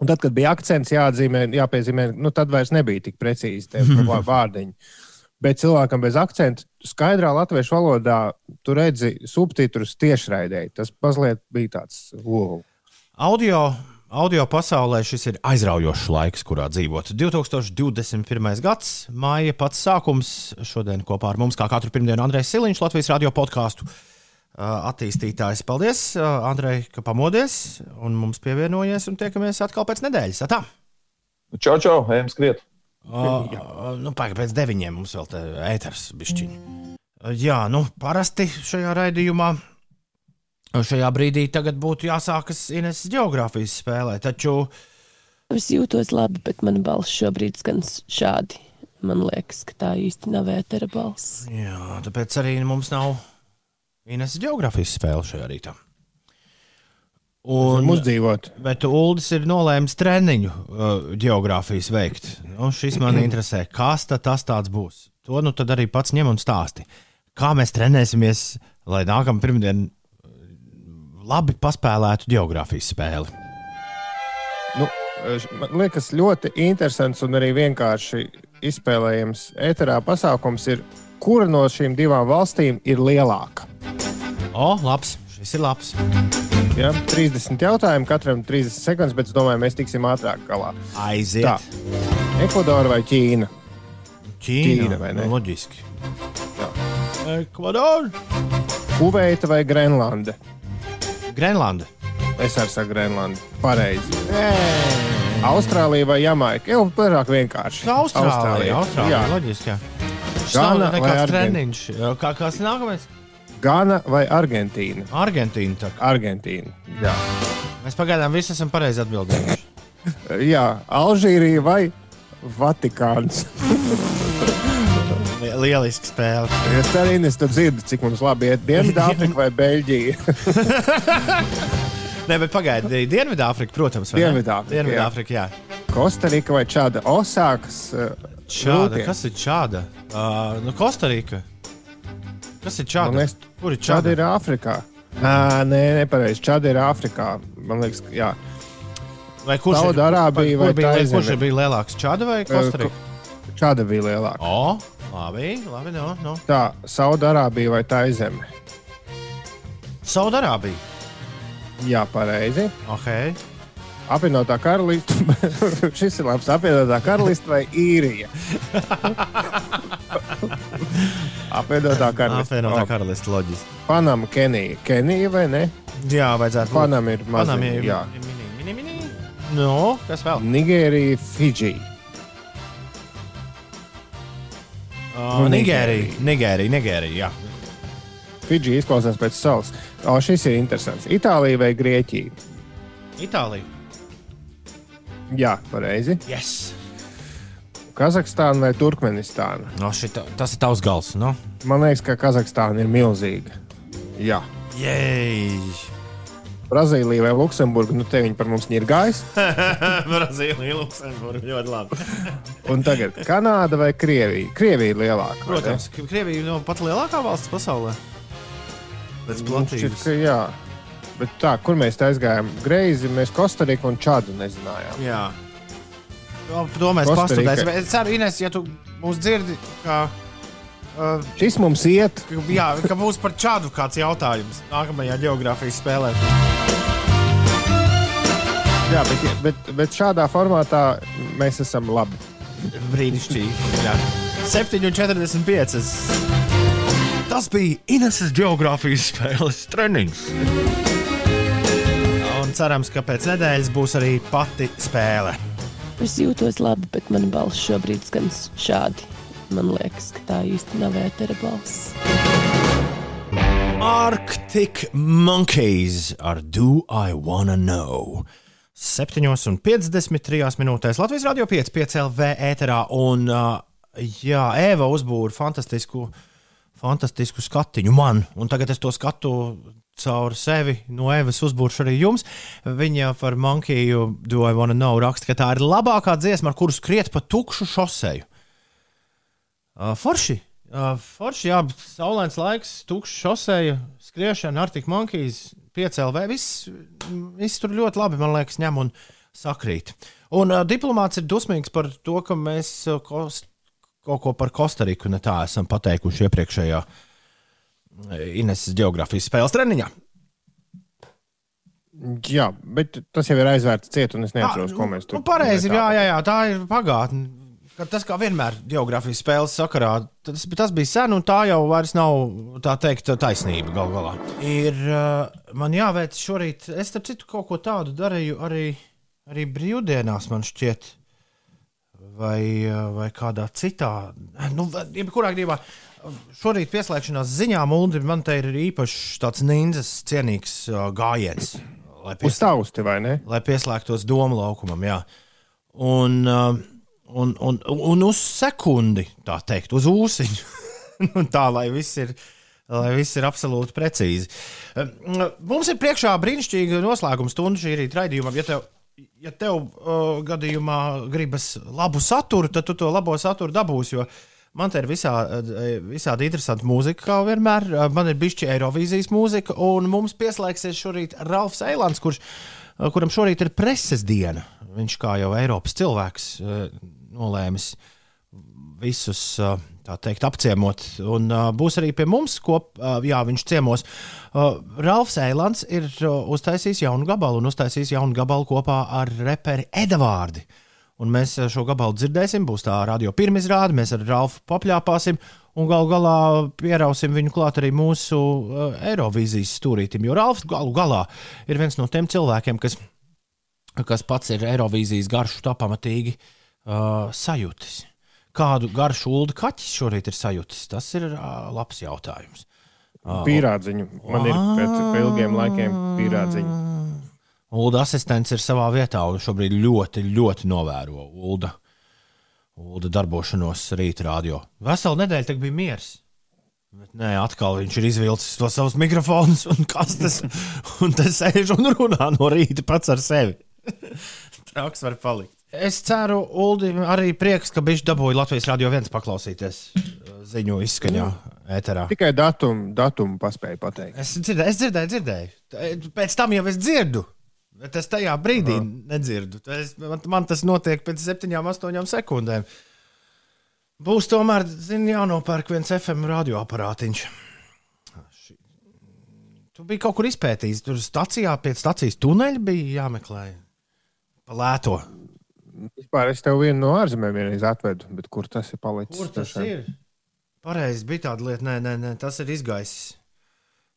Un tad, kad bija akcents jāatzīmē, jāpiezīmē, nu, tad vairs nebija tik precīzi tie <laughs> vā- vārdiņi. Bet cilvēkam bez akcentu, skaidrā latviešu valodā, tu redzi subtitrus tiešraidēji. Tas mazliet bija tāds wow. Audio, audio pasaulē šis ir aizraujošs laiks, kurā dzīvot. 2021. gads, māja pats sākums. Šodien kopā ar mums, kā katru pirmdienu, Andrēs Siliņš, Latvijas radio podkāstu attīstītājs. Paldies, Andrej, ka pamodies un mums pievienojies. Un tiekamies atkal pēc nedēļas. Tā! Čau, čau, ejam skriet! Uh, nu, Pagaidām, pēc deviņiem mums vēl ir ēters. Bišķiņ. Uh, Jā, nu, parasti šajā raidījumā. Šajā brīdī tagad būtu jāsākas Ines geogrāfijas spēlē, taču Es jūtos labi, bet mana balss šobrīd skan šādi. Man liekas, ka tā īsti nav ētera balss. jā, tāpēc arī mums nav Ines geogrāfijas spēle šajā rītā. Un Un, uzdzīvot. bet Uldis ir nolēmis treniņu uh, geogrāfijas veikt. Nu, šis man <clears throat> interesē, kas tad tas būs. To nu tad arī pats ņem un stāsti. Kā mēs trenēsimies, lai nākamā pirmdiena uh, labi paspēlētu geogrāfijas spēli. Nu, man liekas, ļoti interesants un arī vienkārši izspēlējams ēterā pasākums ir, kura no šīm divām valstīm ir lielāka. O, labs, šis ir labs. Ja? 30 jautājumu, katram 30 sekundes, bet es domāju, mēs tiksim ātrāk galā. Aiziet. Tā. Ekvadora vai Ķīna? Ķīna, Ķīna, vai ne? Nu, Loģiski. Jā. Ekvador, Kuveita vai Grenlande? Grenlanda. Es arī saku Grenlande. Pareizi. Austrālija vai Jamaika? Jau vairāk vienkārši. Austrālija. Austrālija. Jā. Loģiski. jā. Gana nav vai nekāds treniņš. Kā, kas nākamais? Gana vai Argentīna? Argentīna. tā kā. Argentīna. Jā. Mēs pagaidām visi esam pareizi atbildējuši. <laughs> Jā, Alžīrija vai Vatikāns. Li- <laughs> Lieliski spēle. Es arī nesu dzirdu, cik mums labi iet Dienvidāfrika <laughs> vai Beļģija. Nē, bet pagaidiet, Dienvidāfrika, protams. vai ne? Dienvidāfrika, jā. Dienvidāfrika, jā. Kostarika vai Čāda Osākas. uh, Čāda, Lūkiem. kas ir čāda? Uh, nu, Kostarika. Kas ir čāda? Liekas, Kur ir Čāda čāda? ir Āfrikā. Nē, nē, nepareizi. Čāda ir Āfrikā. Man liekas, ka jā. Vai kurš ir- Saudārābija kur vai bija, Taizeme? kurš bija lielāks? Čāda vai Kostarika? Čāda bija lielāka. O, labi, labi, no, no. Tā, Saudārābija vai Taizeme? Saudārābija. Jā, pareizi. Okay. Apvienotā karaliste. <laughs> Šis ir labs. Apvienotā karaliste vai īrija? <laughs> Apvienotā karaliste. Apvienotā O, karaliste, loģiski. Panama, Kenija. Kenija vai ne? Jā, vajadzētu. Panama ir mazliet. mini, mini, mini. No, kas vēl? Nigērija, Fidži. Uh, Nigērija, Nigērija, Nigērija. Jā. Fidži izklausās pēc salas. O, šis ir interesants. Itālija vai Grieķija? Itālija. Jā, pareizi. Yes. Kazahstāna vai Turkmenistāna? No, šita, tas ir tavs gals. No? Man liekas, ka Kazahstāna ir milzīga. Jā. Jej! Brazīlija vai Luksemburga, nu te viņi par mums ir gājis. <laughs> Brazīlija, Luksemburga. Ļoti labi. <laughs> Un tagad Kanāda vai Krievija? Krievija ir lielāka. Protams, ka Krievija ir no pat lielākā valsts pasaulē. Pēc šķiet, platības. ka jā. Bet tā, kur mēs tā aizgājām? Greizi mēs Kostariku un Čādu nezinājām. Jā. To, to mēs pastudēsim. Es ceru, Ines, ja tu mūs dzirdi, ka, uh, Šis mums iet. jā, ka būs par čādu kāds jautājums nākamajā geogrāfijas spēlē. Jā, bet, bet, bet šādā formātā mēs esam labi. Brīnišķīgi. jā. 7,45. Tas bija Ineses geogrāfijas spēles treniņš. Un cerams, ka pēc nedēļas būs arī pati spēle. Es jūtos labi, bet mana balss šobrīd skan šādi. Man liekas, ka tā īsti nav ētera balss. Arctic Monkeys ar Do I Wanna Know. 7,53 minūtēs Latvijas Rādio 5, 5 LV ēterā. Un, jā, Eva uzbūra fantastisku, fantastisku skatiņu man, un tagad es to skatu caur sevi. No Evas uzbūršu arī jums. Viņa par Monkeju Do I Wanna Know raksta, ka tā ir labākā dziesma, ar kuru skriet pa tukšu šoseju. Uh, forši. Uh, forši, jā, saulains laiks, tukšs šoseja, skriešana, Arctic Monkeys, 5LV. Viss, viss tur ļoti labi, man liekas, ņem. Un sakrīt. Un uh, diplomāts ir dusmīgs par to, ka mēs uh, kos, kaut ko par Kostariku ne tā esam pateikuši iepriekšējā Ineses geogrāfijas spēles treniņā. Jā, bet tas jau ir aizvērts ciet, un es neatceros, ko mēs tur nu, pareizi, jā, jā, jā, tā ir pagātne. Ka Tas kā vienmēr geogrāfijas spēles sakarā, tas, tas bija sen, un tā jau vairs nav tā teikt, taisnība gal galā. Ir uh, man jāveic šorīt, es starp citu kaut ko tādu darīju arī, arī brīvdienās, man šķiet, vai, uh, vai kādā citā. Nu, jebkurā gadījumā, šorīt pieslēgšanās ziņām, un man te ir īpašs tāds nindzas cienīgs uh, gājiens. lai Uz tausti, vai ne? lai pieslēgtos domu laukumam. Jā. Un, uh, un, un, un uz sekundi, tā teikt, uz ūsuņu. <laughs> Nu, tā, lai viss ir. Lai viss ir absolūti precīzi. Uh, Mums ir priekšā brīnišķīga noslēguma stunda šī rīta raidījumam. Ja tev, ja tev uh, gadījumā gribas labu saturu, tad tu to labo saturu dabūsi. Jo man te ir visā, visādi interesanti mūzika, kā vienmēr. Uh, Man ir bijusi Eirovīzijas mūzika, un mums pieslēgsies šorīt Ralfs Eilants, kurš, uh, kuram šorīt ir preses diena. Viņš kā jau Eiropas cilvēks nolēmis visus teikt, apciemot. Un būs arī pie mums, kop, uh, jā, viņš ciemos. Ralfs Eilants ir uztaisījis jaunu gabalu un uztaisījis jaunu gabalu kopā ar reperi Edvardi. Un mēs uh, šo gabalu dzirdēsim, būs tā radio pirmizrāde, mēs ar Ralfu papļāpāsim. Un gal galā pierausim viņu klāt arī mūsu uh, Eirovīzijas stūrītim. Jo Ralfs galu galā ir viens no tiem cilvēkiem, kas, kas pats ir Eirovīzijas garšu tā pamatīgi uh, sajūtis. Kādu garšu ulu kaķis šorīt ir sajūtis? Tas ir uh, labs jautājums. Pīrādziņu. Man ir pēc ilgiem laikiem pīrādziņu. Ulda asistents ir savā vietā un šobrīd ļoti, ļoti novēro Ulda, Ulda darbošanos rīta radio. Veselu nedēļu bija miers. Bet nē, atkal viņš ir izvilcis to savus mikrofonus un kastes, <laughs> un tas sēž un runā no rīta pats ar sevi. <laughs> Traks var palikt. Es ceru, Uldi, arī prieks, ka viņš dabūja Latvijas radio viens paklausīties uh, ziņu izskaņā, ēterā. Tikai datumu, datumu paspēju pateikt. Es dzirdēju, es dzirdēju, dzirdēju. Pēc tam jau es dzirdu. Bet es tajā brīdī uh. nedzirdu. Es, man, man tas notiek pēc septiņām, astoņām sekundēm. Būs tomēr, zini, jānopērk viens FM radioaparātiņš. Tu biji kaut kur izpētījis, tur stācijā pie stācijas tuneļa bija jāmeklē. Pa lēto. Vispār es tev vienu no ārzemēm vienreiz atvedu, bet kur tas ir palicis? Kur tas Tiešām. ir? Pareizi bija tāda lieta, nē, nē, nē tas ir izgaisis.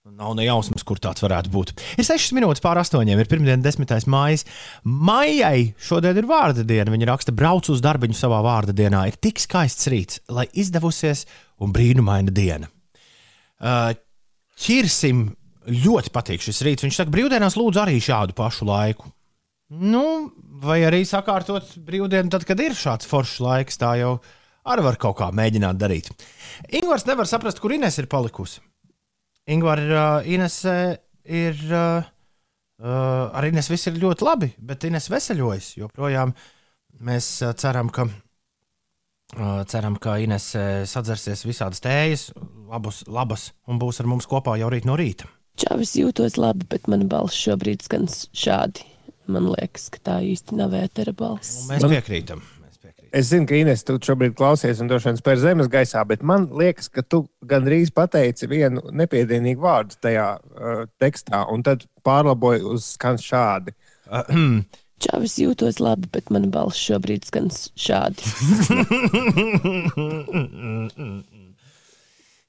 Nav ne jausmas, kur tāds varētu būt. Ir 6 minūtes pār 8, ir pirmdiena, 10. maija. Maijai šodien ir vārda diena. Viņa raksta, brauc uz darbu savā vārda dienā. Ir tik skaists rīts, lai izdevusies un brīnumaina diena. Uh, Čirsim ļoti patīk šis rīts. Viņš saka, brīvdienās lūdzu arī šādu pašu laiku. Nu, vai arī sakārtot brīvdienu, tad, kad ir šāds foršs laiks, tā jau arī var kaut kā mēģināt darīt. Ingūns nevar saprast, kur Inês ir palikusi. Ingūns uh, Inês ir. Uh, uh, ar Inês viss ir ļoti labi, bet Inês veseļojas. Joprojām mēs uh, ceram, ka. Uh, ceram, ka Inês sadzersies visādas tējas, labus, labas, un būs ar mums kopā jau rīt no rīta. Es jūtos labi, bet mana balss šobrīd skan šādi. Man liekas, ka tā īsti nav ētera balss. Un mēs piekrītam. Es zinu, ka Inês, tu šobrīd klausies un droši vien spēr zemes gaisā, bet man liekas, ka tu gandrīz pateici vienu nepiedienīgu vārdu tajā uh, tekstā, un tad pārlaboji uz skan šādi. <clears throat> Es jūtos labi, bet mana balss šobrīd skan šādi. <laughs>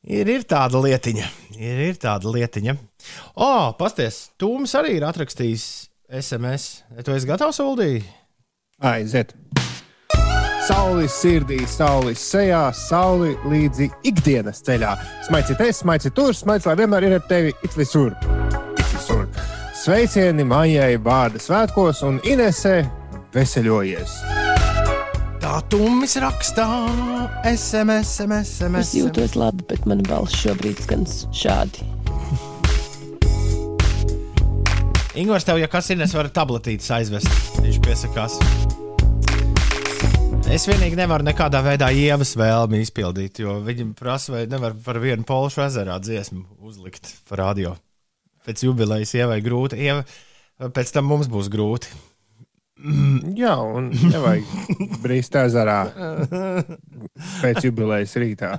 Ir, ir tāda lietiņa, ir, ir tāda lietiņa. O, pasties, Tūms arī ir atrakstījis SMS. Tu esi gatavs, Uldī? Aiziet! Saulis sirdī, saulis sejā, sauli līdzi ikdienas ceļā. Smaicīt, es smaicīt, tur smaicīt, lai vienmēr ir ar tevi it visur. It visur. Sveicieni Maijai vārda svētkos un Inesē veseļojies! Tā Tūmis rakstā SMS, SMS, Es SMS. jūtos labi, bet mana balss šobrīd skan šādi. Ingūns tev, ja kas ir, es varu tabletītes aizvest. Viņš piesakās. Es vienīgi nevaru nekādā veidā ievas vēlmi izpildīt, jo viņi prasa, vai nevar par vienu polšu ezerā dziesmu uzlikt par radio. Pēc jubilejas ievai grūti, ieva, pēc tam mums būs grūti. Jā, un nevajag brīzt ezerā pēc jubilejas rītā.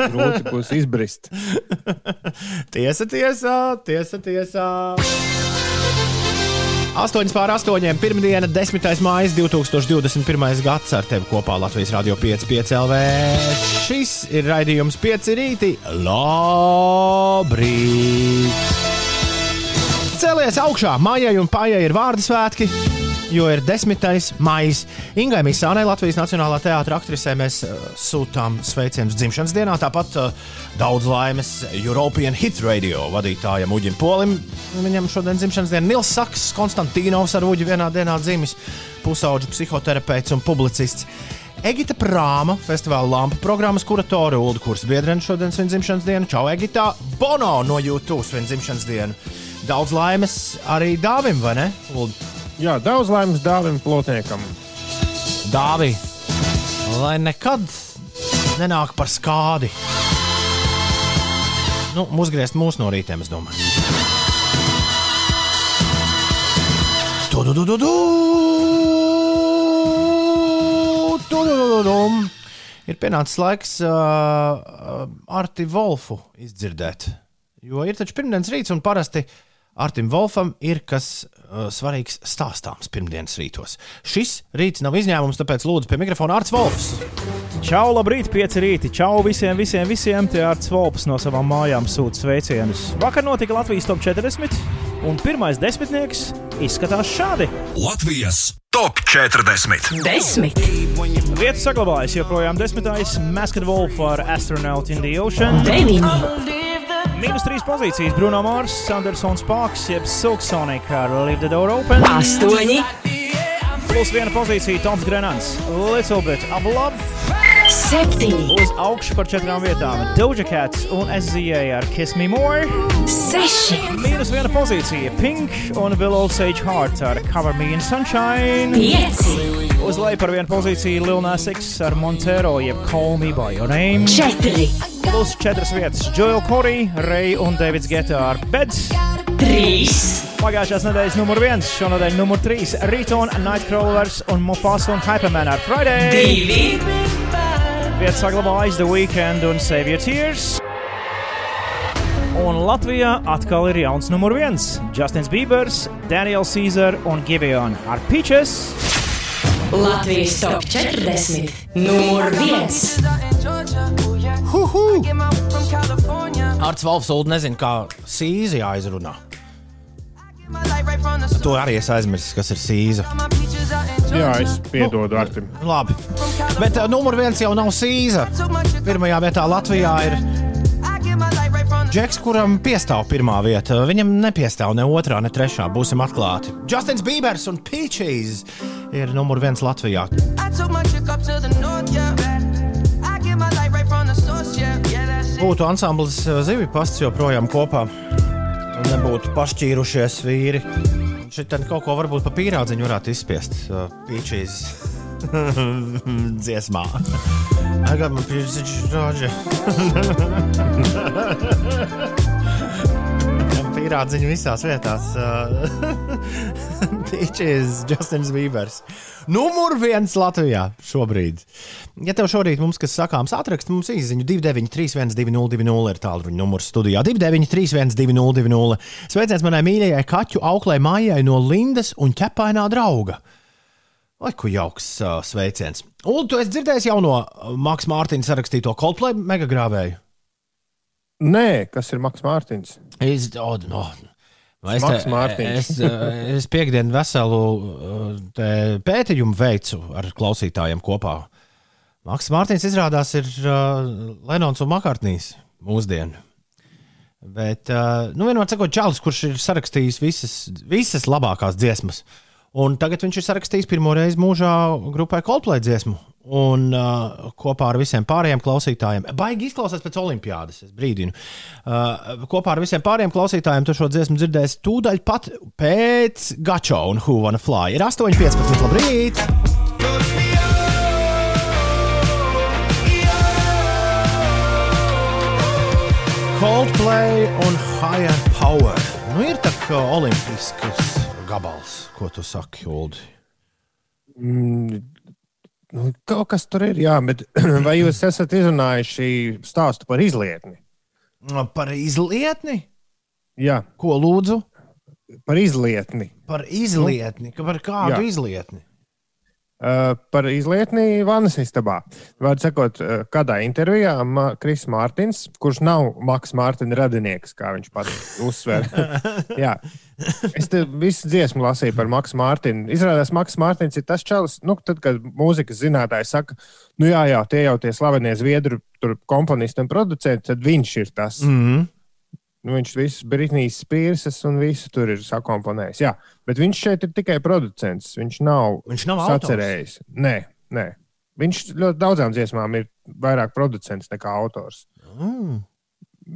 Grūti būs izbrist. Tiesa, tiesā, tiesa, tiesā. 8 pār 8. Pirmdiena, 10. maija 2021. gads ar tevi kopā Latvijas Rādio 5, 5 LV. Šis ir raidījums 5 rīti. Labrīt! Cēlies augšā, mājai un pājai ir vārdu svētki. Jo ir 10. maija. Ingai Misānai, Latvijas Nacionālā teātris aktrisē, mēs uh, sūtām sveicienus dzimšanas dienā. Tāpat uh, daudz laimes European Hit Radio vadītājam Uģim Polim. Viņam šodien dzimšanas diena Nils Saks, Konstantīnovs ar Uģi vienā dienā dzimis, pusauģis psihoterapeits un publicists. Egita Prāma, festivāla lampu programmas kuratore Ulu Kursa biedrene šodien svin dzimšanas dienu. Čau, Egita! Bono no YouTube svin dzimšanas dienu. Daudz laimes arī dāvim, vai ne? Uld? Jā, daudz laimes dāvim plotniekam. Dāvi, lai nekad nenāk par skādi. Nu, uzgriezt mūsu no rītiem, es domāju. Tu, tu, tu, tu, tu. Tu, tu, tu, tu, tu. Ir pienācis laiks uh, uh, Arti Wolfu izdzirdēt. Jo ir taču pirmdienas rīts, un parasti Artim Wolfam ir kas uh, svarīgs stāstāms pirmdienas rītos. Šis rīts nav izņēmums, tāpēc lūdzu pie mikrofona Arts Wolfs. Čau, labrīt, pieci rīti. Čau visiem, visiem, visiem. Te Arts Volps no savām mājām sūta sveicienus. Vakar notika Latvijas top 40, un pirmais desmitnieks izskatās šādi. Latvijas top 40. Desmit. Vietu saglabājas joprojām desmitais Masked Wolf ar Astronaut in the Ocean. Deviņi. Mīnus trīs pozīcijas Bruno Mars, Andersons Parks, jeb Silk Sonic ar Leave the Door Open. Astoņi. Plus viena pozīcija Toms Grenants, Little Bit of Love. Septiņi. Uz augšu par četrām vietām Doja Cat un SZA ar Kiss Me More. Seši. Mīnus viena pozīcija Pink un Will Sage Heart ar Cover Me in Sunshine. Pieci. Uz leju par vienu pozīciju Lil Nas X ar Montero jeb Call Me By Your Name. Četri. Plus četras vietas Joel Corey, Ray un Davids Geta ar Beds. Trīs. Pagājušās nedēļas numur viens, šonadēļ numur trīs - Rītona, Nightcrawlers un Mufasa un Hyperman ar Friday. Divi. Vietas saglabājas The Weekend un Save Your Tears. Un Latvijā atkal ir jauns numur viens - Justins Biebers, Daniels Caesar un Giveon ar Peaches. Latvijas top 40. Numur viens. Huhu! Arts Valfs Ulu nezina, kā sīzi aizrunā. To arī es aizmirsu, kas ir sīza. Jā, es piedodu Artim. Labi. Bet uh, numur viens jau nav sīza. Pirmajā vietā Latvijā ir Džeks, kuram piestāv pirmā vieta. Viņam nepiestāv ne otrā, ne trešā. Būsim atklāti. Justins Biebers un Peaches ir numur viens Latvijā. Būtu ansamblis uh, Zivju pasts joprojām kopā. Nebūtu pašķīrušies vīri. Šeit kaut ko varbūt pa pīrādziņu varētu izspiest. Uh, Peaches <laughs> dziesmā. I got my peaches, Roger. <laughs> Pīrādziņu visās vietās. <laughs> Pīčīs, Justins Bībers. Numur viens Latvijā šobrīd. Ja tev šorīt mums kas sakāms, atrakst mums īsiņu 293, 202, ir tālruņa numurs studijā. 293, 202. Sveiciens manai mīļajai kaķu auklē mājai no Lindas un ķepainā drauga. Vai ku jauks uh, sveiciens. Un tu esi dzirdējis jau no Maks Mārtiņa sarakstīto Coldplay megagrāvēju? Nē, kas ir Maks Mārtiņš? Es, oh, no. Es, te, es, uh, es piekdienu veselu uh, te pētījumu veicu ar klausītājiem kopā. Maks Mārtiņš izrādās ir uh, Lenons un Makārtnīs mūsdienu. Bet, uh, nu, vienmēr sakot, Čālijs, kurš ir sarakstījis visas, visas labākās dziesmas, un tagad viņš ir sarakstījis pirmo reizi mūžā grupai Coldplay dziesmu. Un uh, kopā ar visiem pārējiem klausītājiem, baigi izklausās pēc olimpiādas, es brīdinu. Uh, kopā ar visiem pārējiem klausītājiem tu šo dziesmu dzirdēsi tūdaļ pat pēc Gačo un Who Wanna Fly. Ir 8,15. Labrīt! Coldplay un Higher Power. Nu, ir tā kā olimpiskas gabals. Ko tu saki, Ulu? Mm, nu, kaut kas tur ir, jā, bet <clears throat> vai jūs esat izrunājuši stāstu par izlietni? Par izlietni? Jā, Ko lūdzu? par izlietni. Par izlietni. Par kādu Jā. izlietni? Uh, par izlietni vannas istabā. Vārds sakot, uh, kādā intervijā Kris Mārtiņš, kurš nav Maks Mārtiņa radinieks, kā viņš pats uzsver. <laughs> Es te visu dziesmu lasīju par Maksu Mārtiņu. Izrādās, Maks Mārtiņš ir tas čalis, nu, tad, kad mūzikas zinātājs saka, nu jā, jā, tie jau tie slavenie zviedru tur komponisti un producenti, tad viņš ir tas. Mm -hmm. Nu, viņš visus Britnijas spīrses un visu tur ir sakomponējis. Jā, bet viņš šeit ir tikai producents. Viņš nav, Viņš nav autors? sacerējis. Nē, nē. Viņš ļoti daudzām dziesmām ir vairāk producents nekā autors. Mm.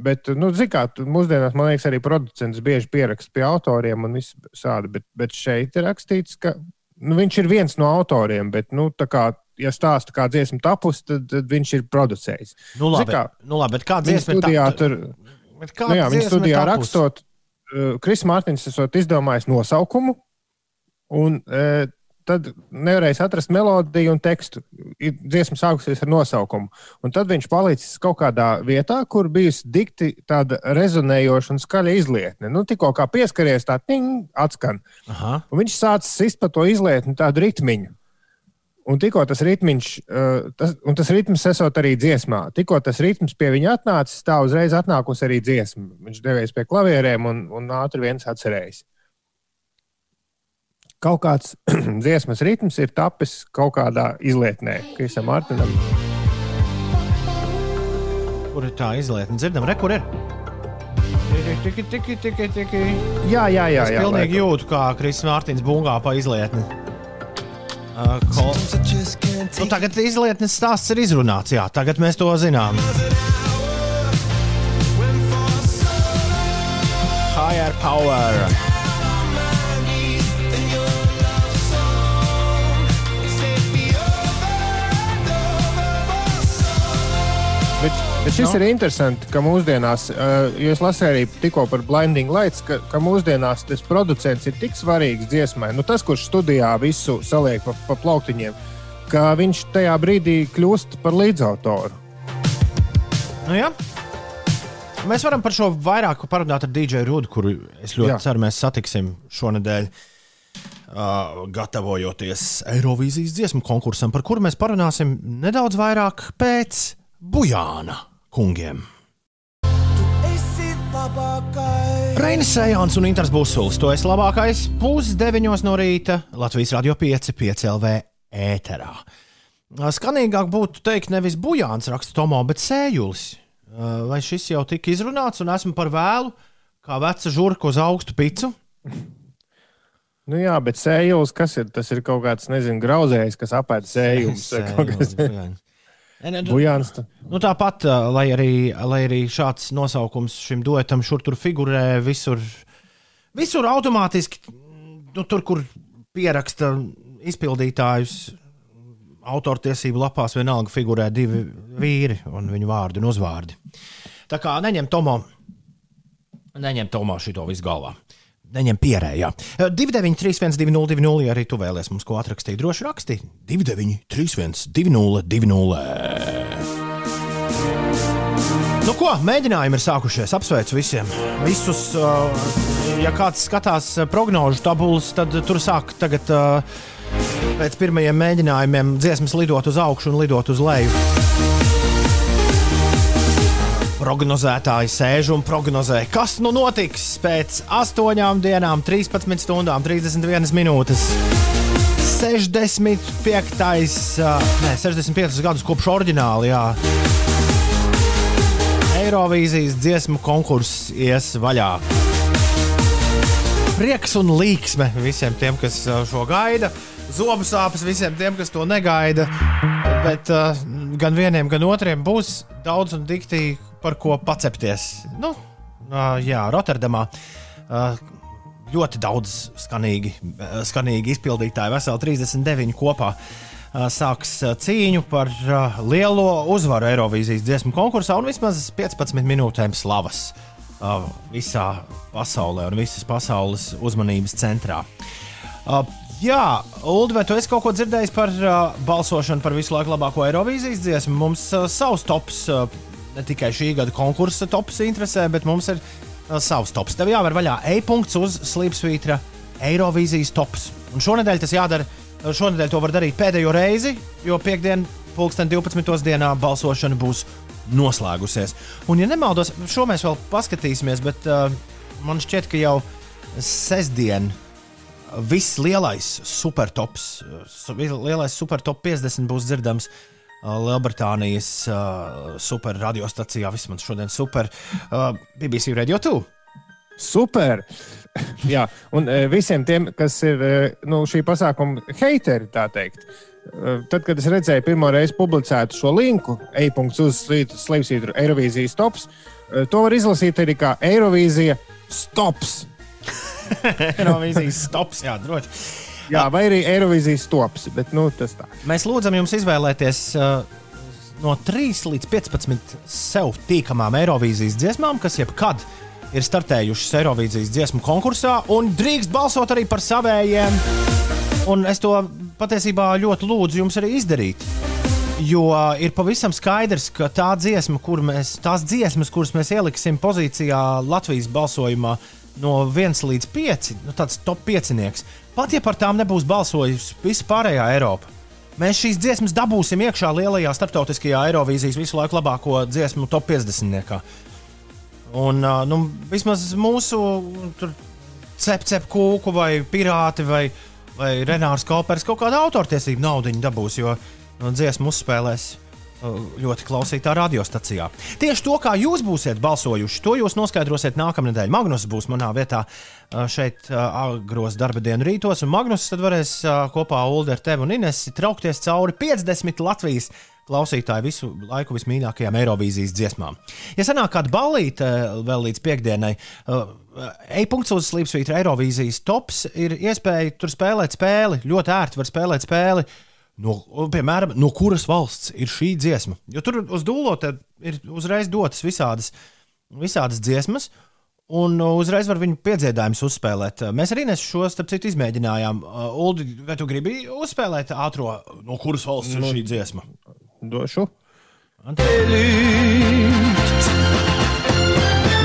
Bet, nu, tu- mūsdienās, man liekas, arī producents bieži pieraksta pie autoriem un viss tāda. Bet, bet šeit ir rakstīts, ka nu, viņš ir viens no autoriem, bet, nu, tā kā, ja stāsta, kā dziesma tapusi, tad, tad viņš ir producējis. Nu, labi, Zini kā, nu, labi, bet Viņa dziesma ir tā- tur. Nu, jā, viņa studijā rakstot, uh, Kris Mārtiņš esot izdomājis nosaukumu, un uh, tad nevarēja atrast melodiju un tekstu. Ir Dziesma sākusies ar nosaukumu. Un tad viņš palicis kaut kādā vietā, kur bijusi dikti tāda rezonējoša un skaļa izlietne. Nu, tikko kā pieskaries, tā ting, atskan. Aha. Un viņš sācis sist pa to izlietni tādu ritmiņu. Un tikko tas ritmiņš, uh, tas, un tas ritms esot arī dziesmā, tikko tas ritms pie viņa atnācis, tā uzreiz atnākusi arī dziesma. Viņš devies pie klavierēm un, un ātri viens atcerējis. Kaut kāds <clears throat> dziesmas ritms ir tapis kaut kādā izlietnē, Krisam Mārtiņam. Kur ir tā izlietne? Dzirdam, re, kur ir? Tiki, tiki, tiki, tiki. Jā, jā, jā. Es jā pilnīgi laikam. jūtu, kā Kristis Mārtiņš bungā pa izlietni. Uh, ko... nu, tagad izlietnes stāsts ir izrunāts. Jā, tagad mēs to zinām. Higher power. Bet, šis Nu? ir interesanti, ka mūsdienās, uh, jo es lasīju arī tikko par Blinding Lights, ka, ka mūsdienās tas producents ir tik svarīgs dziesmai. Nu, tas, kurš studijā visu saliek pa, pa plauktiņiem, ka viņš tajā brīdī kļūst par līdzautoru. Nu, jā. Mēs varam par šo vairāk parunāt ar DJ Rudu, kuru es ļoti Jā. ceru, mēs satiksim šonadēļ. Uh, gatavojoties Eirovīzijas dziesmu konkursam, par kuru mēs parunāsim nedaudz vairāk pēc Bujāna kungiem. Reinis Sējāns un Inters Busuls. To es labākais pusdeviņos no rīta Latvijas Radio 5, 5 LV ēterā. Skanīgāk būtu teikt nevis Bujāns raksta Tomo, bet Sējulis. Vai šis jau tika izrunāts un esmu par vēlu, kā veca žurka uz augstu picu? Nu, jā, bet sējuls, kas ir? Tas ir kaut kāds, nezinu, grauzējs, kas apēda sējumus. Bujāns. Nu, tāpat, lai arī, lai arī šāds nosaukums šim duetam šur tur figurē, visur, visur automātiski, nu, tur, kur pieraksta izpildītājus, autortiesību lapās vienalga figurē divi vīri un viņu vārdi un uzvārdi. Tā kā neņem Tomo, neņem Tomo šito visu galvā. Neņem pierējā. 293, 202, ja arī tu vēlēsies mums ko atrakstīt, droši raksti 293, 202. Nu, ko, mēģinājumi ir sākušies. Apsveicu visiem. Visus, uh, ja kāds skatās uh, prognožu tabulas, tad tur sāk tagad pēc pirmajiem mēģinājumiem dziesmas lidot uz augšu un lidot uz leju. Prognozētāji sēž un prognozē, kas nu notiks pēc 8 dienām, 13 stundām, 31 minūtes. 65. uh, Nē, 65 gadus kopš oriģināla. Jā. Eirovīzijas dziesmu konkurss ies vaļā. Prieks un līksme visiem tiem, kas šo gaida. Zobu sāpes visiem tiem, kas to negaida. Bet uh, gan vieniem, gan otriem būs daudz un dikti par ko pacepties. Nu, jā, Rotterdamā. Ļoti daudz skanīgi, skanīgi izpildītāji, veseli 39 kopā. Sāks cīņu par lielo uzvaru Eirovīzijas dziesmu konkursā un vismaz 15 minūtēm slavas visā pasaulē un visas pasaules uzmanības centrā. Jā, Ulu, vai tu esi kaut ko dzirdējis par uh, balsošanu par visu laiku labāko Eirovīzijas dziesmu? Mums uh, savs tops, uh, ne tikai šī gada konkursa tops interesē, bet mums ir uh, savs tops. Tev jāver vaļā e-punkts uz slīpsvītra Eirovīzijas tops. Un šonadēļ tas jādara. uh, Šonadēļ to var darīt pēdējo reizi, jo piekdien, pulksten 12. dienā balsošana būs noslēgusies. Un, ja nemaldos, šo mēs vēl paskatīsimies, bet uh, man šķiet, ka jau sestdien viss lielais supertops, uh, lielais supertop 50 būs dzirdams. uh, Lielbritānijas uh, superradiostacijā, vismaz šodien super uh, BBC Radio 2. Super! Jā, un visiem tiem, kas ir nu, šī pasākuma heiteri, tā teikt. Tad, kad es redzēju pirmo reizi publicētu šo linku, e-punkts uz Slimsvītra Eirovīzijas tops, to var izlasīt arī kā Eirovīzija stops. <laughs> Eirovīzijas stops, jā, droši. Jā, vai arī Eirovīzijas stops, bet nu, tā. Mēs lūdzam jums izvēlēties uh, no 3 līdz 15 sev tīkamām Eirovīzijas dziesmām, kas jebkad ir startējušas Eirovīzijas dziesmu konkursā, un drīkst balsot arī par savējiem. Un es to patiesībā ļoti lūdzu jums arī izdarīt. Jo ir pavisam skaidrs, ka tā dziesma, kur mēs, tās dziesmas, kuras mēs ieliksim pozīcijā Latvijas balsojumā, no 1 līdz 5, nu, tāds top 5, pat ja par tām nebūs balsojusi visa pārējā Eiropa, mēs šīs dziesmas dabūsim iekšā lielajā starptautiskajā Eirovīzijas visu laiku labāko dziesmu top 50. Un ā, nu, vismaz mūsu tur, cep, cep kūku vai pirāti vai, vai Renārs Kopers kaut kādu autortiesību naudu dabūs, jo nu, dziesmu uzspēlēs ļoti klausītā radiostacijā. Tieši to, kā jūs būsiet balsojuši, to jūs noskaidrosiet nākamnedēļ. Magnus būs manā vietā ā, šeit ā, agros darba dienu rītos, un Magnus tad varēs kopā Ulu ar tevi un Inesi traukties cauri 50 Latvijas klausītāju visu laiku vismīļākajām Eirovīzijas dziesmām. Ja sanāk kāda ballīte eh, vēl līdz piekdienai, e-punkts uz Slipsvītra Eirovīzijas tops ir iespēja tur spēlēt spēli. Ļoti ērti var spēlēt spēli. No, piemēram, no kuras valsts ir šī dziesma? Jo tur uz dūlo te ir uzreiz dotas visādas, visādas dziesmas, un uzreiz var viņu piedziedājumus uzspēlēt. Mēs arī šo, starp citu, izmēģinājām. Uh, Uldi, vai tu gribi uzspēlēt ātrā, no kuras valsts ir Nu, šī dziesma? Došu.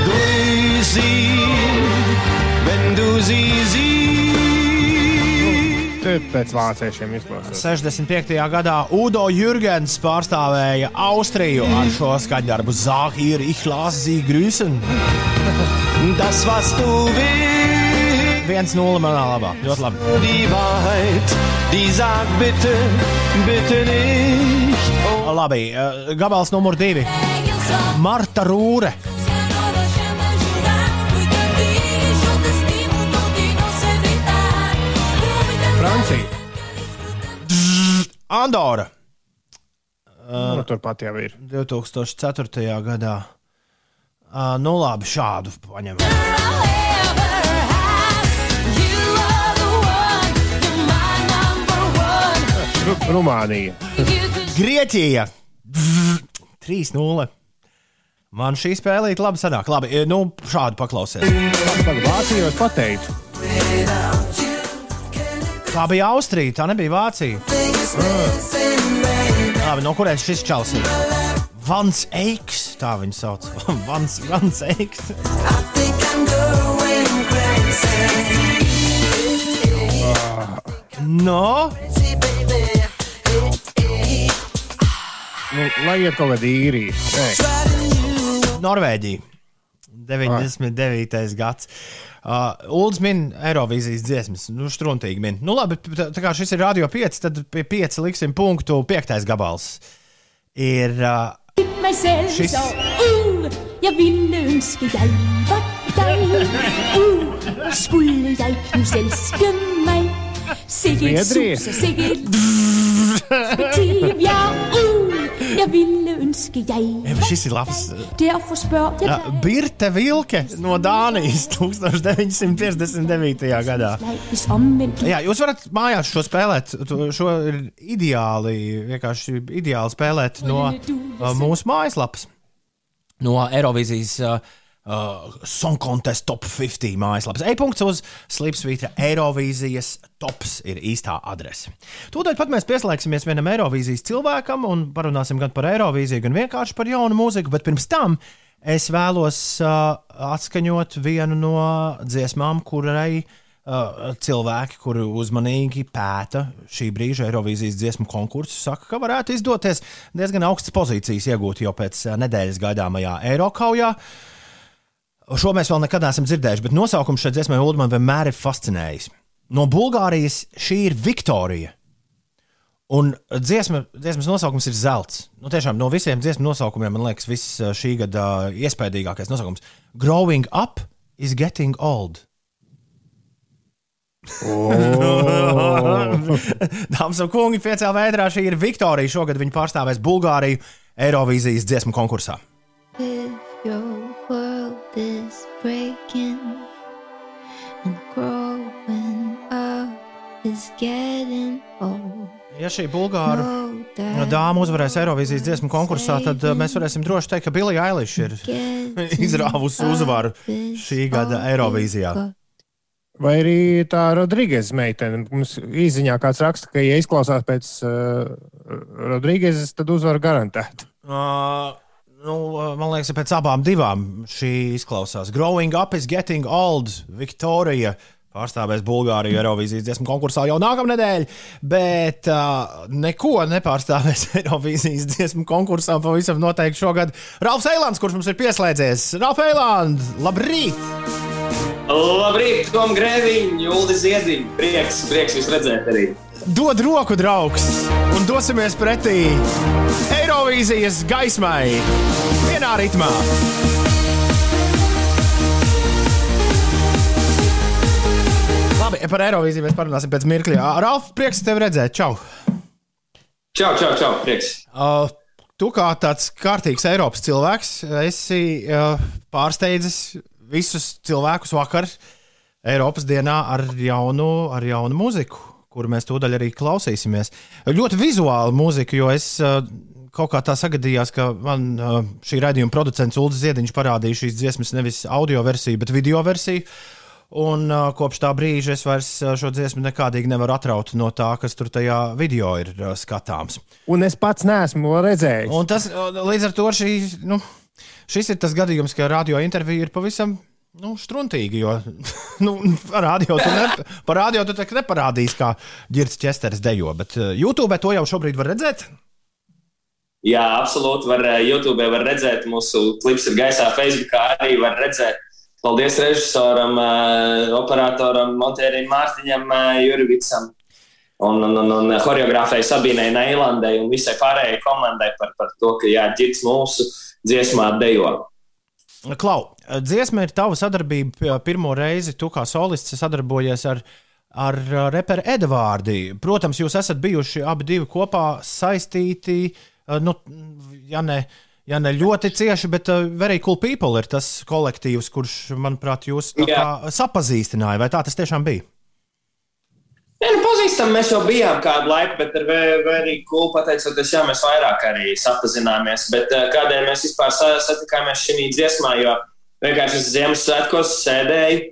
Grüß sie, wenn du sie Pēc vāciešiem izklausās. 65. gadā Udo Jurgens pārstāvēja Austriju ar šo skaņdarbu Zāhīra Ihlāzi Grüßen. Das, <laughs> was du willst, 1-0 manā labā. Ļoti labi. die Wahrheit, die sagt bitte, bitte nicht. Labi, eh, gabals numur divi. Marta Rūre. Andora. Nu, Turpat jau ir. 2004. gadā. Uh, nu labi, šādu paņem. Ru Rumānija. Grieķija. 3-0. Man šī spēlīte labi sanāk. Labi, nu, šādu paklausies. Tagad Vācijā es pateicu. Tā bija Austrija, tā nebija Vācija. Labi, no kurienes šis čels ir? Vans Eiks, tā viņu sauc. <laughs> Vans, Vans Eiks. No, Nu, lai iet kaut kāda īrija. Norvēģija. 99. gads. Uh, Uldis min Eirovīzijas dziesmas, nu, struntīgi min. Nu, labi, tā, tā kā šis ir Radio 5, tad pie 5 liksim punktu. Piektais gabals ir uh, uh, Jeg ville ønske jeg var dig uh, Skulle jeg knus elske mig Sikke et Fredrik. sus og sikke et perspektiv Ja, uh, jeg ville ønske jeg ja, šis ir labs. Derfor spørger jeg Uh, Birte Vilke no Dānijas 1959. gadā. Jā, jūs varat mājās šo spēlēt. Šo ir ideāli, vienkārši ideāli spēlēt no mūsu mājaslapas. No Eirovīzijas uh, uh, Song Contest Top 50 mājaslapas. E-punkts uz Slipsvītra Eirovīzijas tops ir īstā adrese. Tūdaļ pat mēs pieslēgsimies vienam Eirovīzijas cilvēkam un parunāsim gan par Eirovīziju, gan vienkārši par jaunu mūziku, bet pirms tam es vēlos uh, atskaņot vienu no dziesmām, kurai uh, cilvēki, kuri uzmanīgi pēta šī brīža Eirovīzijas dziesmu konkursu, saka, ka varētu izdoties diezgan augstas pozīcijas iegūt jau pēc uh, nedēļas gaidāmajā Eirokaujā. Šo mēs vēl nekad neesam dzirdējuši, bet nosaukums šai dziesmai Ulu man vienmēr ir fascinējis. No Bulgārijas šī ir Viktorija. Un dziesma, dziesmas nosaukums ir zelts. Nu, tiešām no visiem dziesmu nosaukumiem, man liekas, viss uh, šī gada uh, iespaidīgākais nosaukums. Growing up is getting old. <laughs> Dāmas un kungi, piecēlā veidā šī ir Viktorija. Šogad viņa pārstāvēs Bulgāriju Eirovīzijas dziesmu konkursā. If your world is breaking and growing up is getting old. Ja šī bulgāra dāma uzvarēs Eirovīzijas dziesmu konkursā, tad uh, mēs varēsim droši teikt, ka Bilija Eiliša ir <laughs> izrāvusi uzvaru šī gada Eirovīzijā. Vai arī tā Rodrīgas meitene? Mums īsiņā kāds raksta, ka, ja izklausās pēc uh, Rodrīgas, tad uzvar garantēta. Uh, nu, uh, man liekas, pēc abām divām šī izklausās. Growing up is getting old. Viktorija pārstāvēs Bulgāriju Eirovīzijas dziesmu konkursā jau nākamnedēļ, bet uh, neko nepārstāvēs <laughs> Eirovīzijas dziesmu konkursā pavisam noteikti šogad. Ralfs Eilants, kurš mums ir pieslēdzies. Ralf Eilands, labrīt! Labrīt, Tom Grēviņš, Uldis Ziediņš. Prieks, prieks jūs redzēt arī. Dod roku, draugs, un dosimies pretī Eirovīzijas gaismai vienā ritmā. Labi, par Eirovīziju mēs parunāsim pēc mirkļa. Ralf, prieks tevi redzēt. Čau! Čau, čau, čau, prieks. Uh, tu kā tāds kārtīgs Eiropas cilvēks esi uh, pārsteidzis visus cilvēkus vakar Eiropas dienā ar jaunu, ar jaunu mūziku, kuru mēs tūdaļ arī klausīsimies. Ļoti vizuāla mūzika, jo es uh, kaut kā tā sagadījās, ka man uh, šī raidījuma producents Ulrichs Ziediņš parādīja šīs dziesmas nevis audio versiju, bet video versiju. Un uh, kopš tā brīža es vairs šo dziesmu nekādīgi nevaru atraut no tā, kas tur tajā video ir skatāms. Un es pats neesmu redzējis. Un tas, līdz ar to šī, nu, šis ir tas gadījums, ka radio intervija ir pavisam nu, struntīgi. Jo <laughs> nu, radio tu, ne, radio tu neparādīsi, kā ģērbs ķesteris dejo. Bet uh, YouTube to jau šobrīd var redzēt. Jā, absolūti. Var, uh, YouTube var redzēt, mūsu klips ir gaisā, Facebookā arī var redzēt. Paldies režisoram, uh, operatoram, montērim Mārtiņam, Jurvicam un, un, un, un choreogrāfai Sabīnai Neilandai un visai pārējai komandai par, par to, ka jā, ģirds mūsu dziesmā dejo. Klau, dziesma ir tava sadarbība pirmo reizi. Tu kā solists sadarbojies ar, ar reperu Edvardu. Protams, jūs esat bijuši abi kopā saistīti. Nu, ja ne, ja ne ļoti cieši, bet Very Cool People ir tas kolektīvs, kurš, manuprāt, jūs sapazīstināja. Vai tā tas tiešām bija? Ja, nu, pazīstam, mēs jau bijām kādu laiku, bet ar Very Cool pateicoties, jā, mēs vairāk arī sapazināmies. Bet kādēļ mēs vispār satikāmies šī dziesmā, jo vienkārši es Ziemassvētkos sēdēju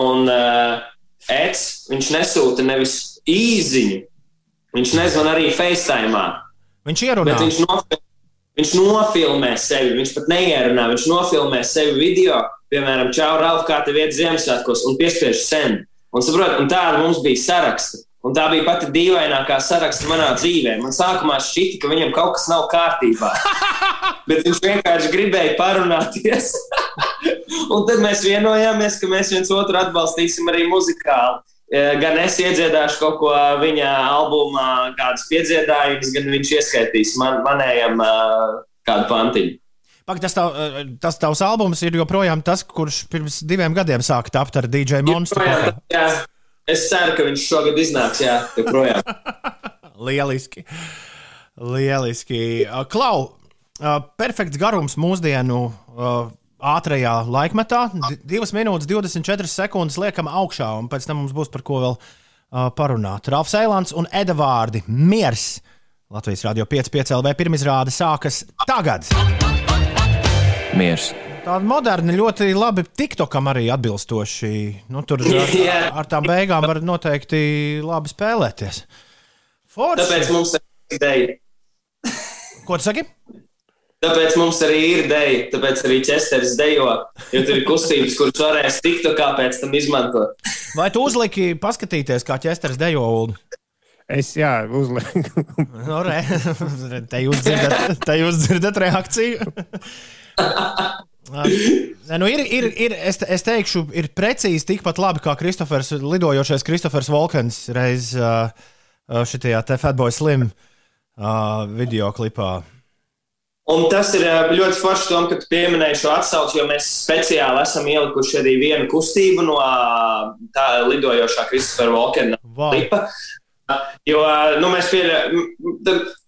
un uh, Eds, viņš nesūta nevis īziņu, viņš nezvan arī FaceTime. Viņš ierunā. Viņš nofilmē, viņš nofilmē sevi, viņš pat neierunā, viņš nofilmē sevi video, piemēram, Čau, Ralf, kā tev iet Ziemassvētkos, un piespiež send. Un, saprot, un tāda mums bija saraksta. Un tā bija pati dīvainākā saraksta manā dzīvē. Man sākumā šķita, ka viņam kaut kas nav kārtībā. <laughs> Bet viņš vienkārši gribēja parunāties. <laughs> un tad mēs vienojāmies, ka mēs viens otru atbalstīsim arī muzikāli. Gan es iedziedāšu kaut ko viņa albumā, kādas piedziedājumus, gan viņš ieskaitīs man, manējam kādu pantiņu. Pak, tas, tav, tas tavs albums ir joprojām tas, kurš pirms diviem gadiem sāka tapt ar DJ Monstru. Jā, jā. Es ceru, ka viņš šogad iznāks, jā, joprojām. <laughs> Lieliski. Lieliski. Klau, perfekts garums mūsdienu ātrajā laikmetā. 2 minūtes, 24 sekundes liekam augšā, un pēc tam mums būs par ko vēl parunāt. Ralfs Eilants un Eda Vārdi. Miers! Latvijas Rādio 5,5 LV pirmizrāde sākas tagad! Miers Tāda moderna, ļoti labi TikTokam arī atbilstoši. Nu, tur <laughs> ar, ar tām beigām var noteikti labi spēlēties. Forši. Tāpēc mums ir ideja. Ko tu saki? Tāpēc mums arī ir ideja, tāpēc arī ķesteris dejo. Jo tur ir kustības, kuras varēs TikTokā pēc tam izmantot. Vai tu uzliki paskatīties, kā ķesteris dejo? Es jā, uzlieku. No, re, <laughs> te jūs dzirdat, te jūs dzirdat reakciju. <laughs> Nu ir, ir, ir, es, es teikšu, ir precīzi tikpat labi kā Kristofers, lidojošais Kristofers Volkens reiz šajā te Fatboy Slim video klipā. Un tas ir ļoti forši, Tom, ka tu pieminēji šo atsauci, jo mēs speciāli esam ielikuši arī vienu kustību no tā lidojošā Kristofera Volkena Wow. klipa. Jo nu, mēs pieļaujam,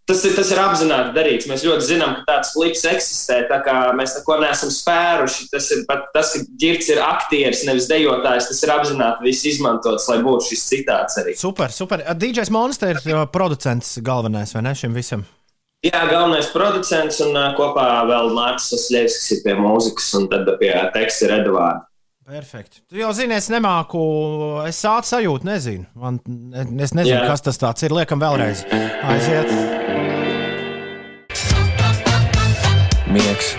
tas, ir- tas ir apzināti darīts. Mēs ļoti zinām, ka tāds klips eksistē. Tā kā mēs neko neesam spēruši, tas ir pat tas, ka ģirts ir aktieris, nevis dejotājs. Tas ir apzināti viss izmantots, lai būtu šis citāts arī. Super, super. DJs Monster ir uh, producents galvenais, vai ne šim visam? Jā, galvenais producents un uh, kopā vēl Mārcis Osļevs, kas ir pie mūzikas, un tad pie teksta ir Edvards. Perfekti. Tu jau zini, es nemāku, es sācu sajūtu, nezinu. Man, es nezinu, Jā. kas tas tāds ir. Liekam, vēlreiz. Aiziet. Miegs,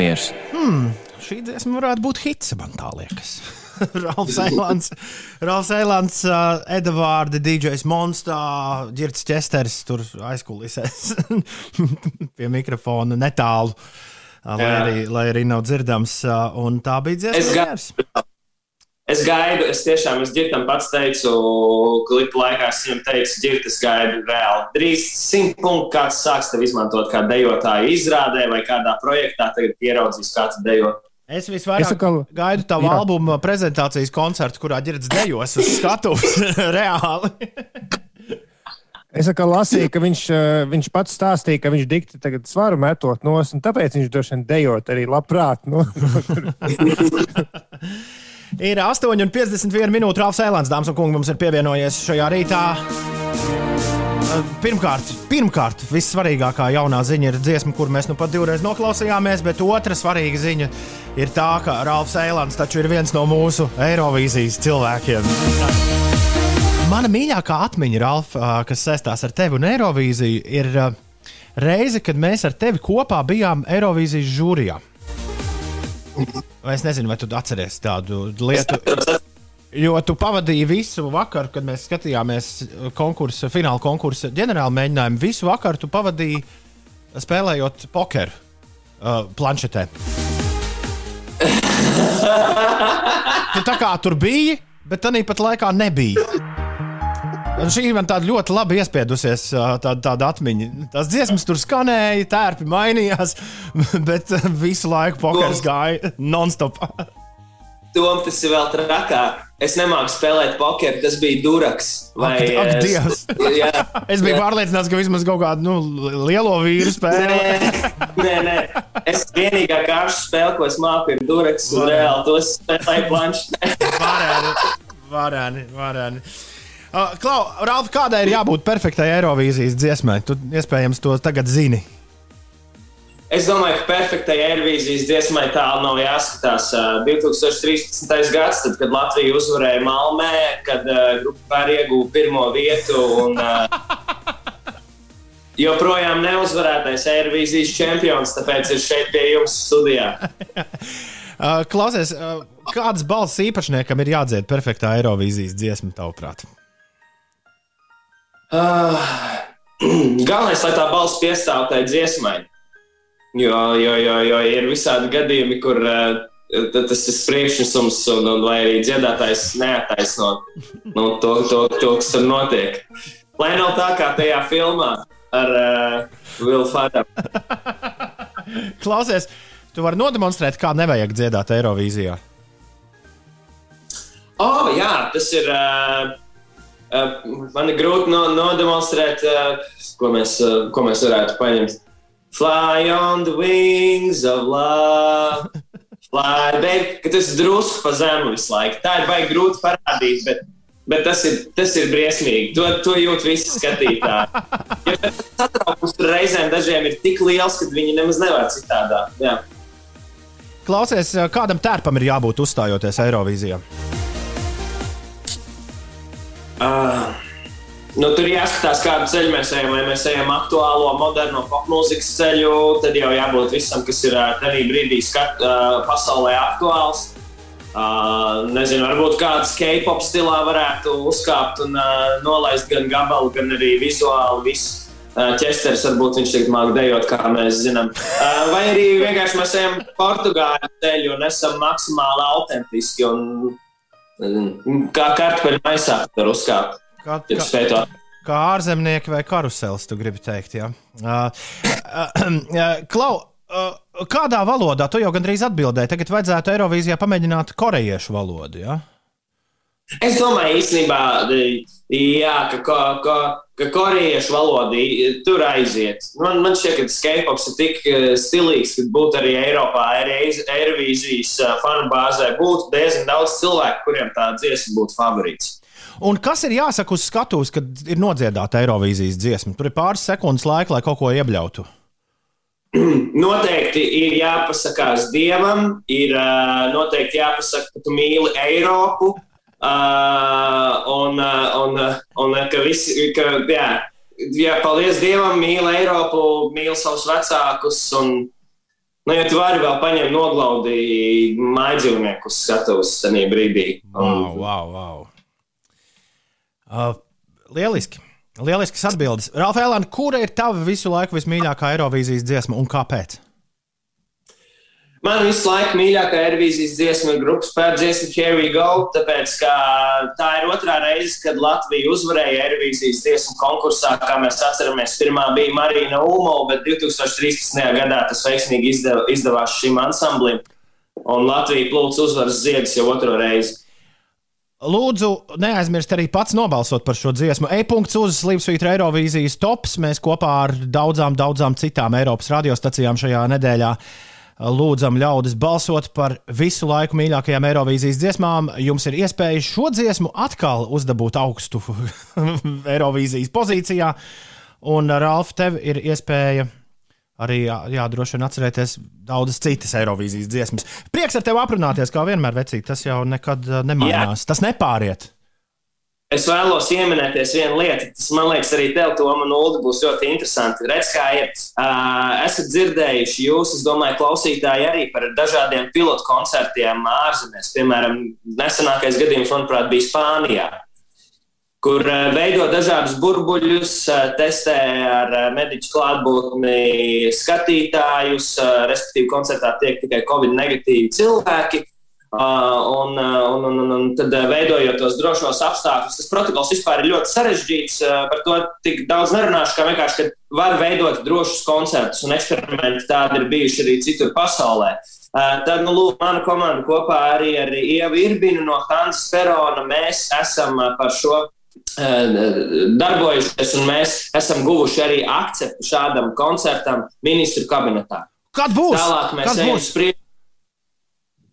miers. Hmm, šī dziesma varētu būt hits, man tā liekas. <laughs> Ralfs Eilants, Ralfs Eilants, uh, Edvards, DJs Monstā, Girts Česteris tur aizkulisēs <laughs> pie mikrofona netālu. uh, Lai arī, lai arī nav dzirdams, un tā bija Es dziesma. Es gaidu, es tiešām, es ģirtam pats teicu, klipa laikā es viņam teicu, ģirt, es gaidu reāli. Drīz simt punktu kāds sāks tev izmantot kā dejotāju izrādē vai kādā projektā, tagad ieraudzīs, kā tu dejo. Es visvairāk Es atkal- gaidu tavu Jā. albuma prezentācijas koncertu, kurā ģirds dejos uz skatuves <laughs> reāli. Es atkal lasīju, ka viņš, eh, viņš pats stāstīja, ka viņš dikti tagad svaru metot nos, un tāpēc viņš droši vien dejot arī labprāt. Nu. <laughs> Ir 8,51 minūte. Rāfs Eilants, dāmas un kungi, mums ir pievienojies šajā rītā. Pirmkārt, pirmkārt vissvarīgākā jaunā ziņa ir dziesma, kur mēs nu pat divreiz noklausījāmies, bet otra svarīga ziņa ir tā, ka Rāfs Eilants taču ir viens no mūsu Eirovīzijas cilvēkiem. Mana mīļākā atmiņa, Ralf, kas saistās ar tevi un Eirovīziju, ir reize, kad mēs ar tevi kopā bijām Eirovīzijas žūrijā. Es nezinu, vai tu atceries tādu lietu? Jo tu pavadīji visu vakaru, kad mēs skatījāmies konkursu, fināla konkursu ģenerāla mēģinājumu. Visu vakaru tu pavadīji spēlējot pokeru uh, planšetē. tu tā kā tur biji, bet tā pat laikā nebija. Šī man tāda ļoti labi iespiedusies, tāda, tāda atmiņa. Tās dziesmas tur skanēja, tērpi mainījās, <laughs> bet visu laiku pokers gāja <laughs> non-stop. Tom, tas ir vēl trakāk. Es nemāku spēlēt pokeru, tas bija duraks. Vai, Ak, ak, Dievs! <laughs> Jā, Es biju jā. pārliecināts, ka vismaz kaut kādu nu, lielo vīru spēli. Nē, nē, es vienīgā kāršu spēle, ko es māku, ir duraks. Un reāli tos spēlēju planšetē. Varēni, varēni. varēni. Uh, Klau, Ralf, kādai ir jābūt perfektai Eirovīzijas dziesmai? Tu iespējams to tagad zini. Es domāju, ka perfektai aerobīzijas dziesmai tālu nav jāskatās. Uh, 2013. gads, tad, kad Latvija uzvarēja Malmē, kad uh, grupa pār ieguva pirmo vietu. Un, uh, joprojām neuzvarētais aerobīzijas čempions, tāpēc ir šeit pie jums studijā. <laughs> Uh, klausies, uh, kādas balss īpašniekam ir jādzied perfektā Eirovīzijas dziesma, tavuprāt? Uh, <clears throat> galvenais, lai tā balss piestāv tai dziesmai. Jo, jo, jo, jo ir visādi gadījumi, kur uh, tas ir priekšnesums, un, un vai arī dziedātājs neataisno nu, to, to, to, kas tur notiek. Lai nav tā kā tajā filmā ar uh, Vilnu Fārdu. Klausies, tu vari nodemonstrēt, kā nevajag dziedāt Eirovīzijā. Oh, jā, tas ir. Uh, man ir grūti no, nodemonstrēt, uh, ko, mēs, uh, ko mēs varētu paņemt. Fly on the wings of love. Fly, baby, ka tas drusku pa zemu visu laiku. Tā ir baigi grūti parādīt, bet, bet tas, ir, tas ir briesmīgi. To, to jūt visi skatītāji. Tas satraukums tur reizēm dažiem ir tik liels, ka viņi nemaz nevar citādāk. Jā. Klausies, kādam tērpam ir jābūt uzstājoties Eirovīzijā? Uh, nu, tur jāskatās, kādu ceļu mēs ejam. Vai mēs ejam aktuālo, moderno popmūzikas ceļu, tad jau jābūt visam, kas ir tajā brīdī skat, uh, pasaulē aktuāls. Uh, nezinu, varbūt kāds K-pop stilā varētu uzkāpt un uh, nolaist gan gabalu, gan arī vizuāli. Visu. Ķesteris varbūt viņš tagad māca dejot, kā mēs zinām. Vai arī vienkārši mēs ejam Portugāļu ceļu un esam maksimāli autentiski. Un, nezinu, kā kartupeļu maisā var uzkāpt. Kā, Ja to kā ārzemnieki vai karusels, tu gribi teikt. Ja? Uh, uh, uh, Klau, uh, kādā valodā tu jau gandrīz atbildēji? Tagad vajadzētu Eirovīzijā pamēģināt korejiešu valodu. Ja? Es domāju, īstenībā, jā, ka, ka, ka, ka korejiešu valoda tur aiziet. Man, man šķiet, ka skateboards ir tik eh, stilīgs, ka būtu arī Eiropā, Eirovīzijas eh, fanu bāzē, būtu diezgan daudz cilvēku, kuriem tā dziesma būtu favorīts. Un kas ir jāsaka uz skatuves, kad ir nodziedāta Eirovīzijas dziesma? Tur ir pāris sekundes laika, lai kaut ko iebļautu. <clears throat> Noteikti ir jāpasakās Dievam, ir uh, noteikti jāpasaka, ka tu mīli Eiropu. Uh, un, uh, un, uh, un uh, ka visi, ka, jā, jā, paldies Dievam, mīli Eiropu, mīli savus vecākus. Un, nu, ja tu vari vēl paņemt noglaudīt mājdzīvniekus skatuves tajā brīdī. Wow, wow, wow. Uh, lieliski. Lielisks atbildes. Ralfa, kura ir tava visu laiku vismīļākā Eirovīzijas dziesma un kāpēc? Man visu laiku mīļākā Eirovīzijas dziesma ir grupas pērdziesma Here We Go, tāpēc ka tā ir otrā reize, kad Latvija uzvarēja Eirovīzijas dziesmu konkursā. Kā mēs atceramies, pirmā bija Marina Ulmo, bet 2013. gadā tas veiksmīgi izdev, izdevās šim ansamblim. Un Latvija plūca uzvaras ziedus jau otro reizi. Lūdzu, neaizmirst arī pats nobalsot par šo dziesmu. E-punkts uz Slimsvītra Eirovīzijas tops. Mēs kopā ar daudzām, daudzām citām Eiropas radiostacijām šajā nedēļā lūdzam ļaudis balsot par visu laiku mīļākajām Eirovīzijas dziesmām. Jums ir iespēja šo dziesmu atkal uzdabūt augstu <laughs> Eirovīzijas pozīcijā. Un, Ralf, tev ir iespēja arī jā, jā, droši vien atcerēties daudzas citas Eirovīzijas dziesmas. Prieks ar tevi aprunāties, kā vienmēr, vecīt. Tas jau nekad uh, nemainās. Jā. Tas nepāriet. Es vēlos pieminēties vienu lietu. Tas man liekas, arī tev, Tom, un Ulu, būs ļoti interesanti. Redz, kā ir. Uh, esat dzirdējuši, jūs, es domāju, klausītāji arī par dažādiem pilotu koncertiem ārzemēs. Piemēram, nesenākais gadījums, manuprāt, bija Spānijā kur uh, veido dažādus burbuļus, uh, testē ar uh, mediķu klātbūtni skatītājus, uh, respektīvi, koncertā tiek tikai covid-negatīvi cilvēki. Uh, un, uh, un, un, un, un tad, uh, veidojot tos drošos apstākļus, tas protokols vispār ir ļoti sarežģīts. Par to tik daudz nerunāšu, kā vienkārši, ka var veidot drošus koncertus, un eksperimenti tādi ir bijuši arī citur pasaulē. Tad, nu, lūk, mana komanda kopā arī ar Ievu Irbinu no Hanzas Perona, mēs esam par šo darbojušies, un mēs esam guvuši arī akceptu šādam koncertam ministru kabinetā. Kad būs? Tālāk mēs Kad ejam uz priekšu.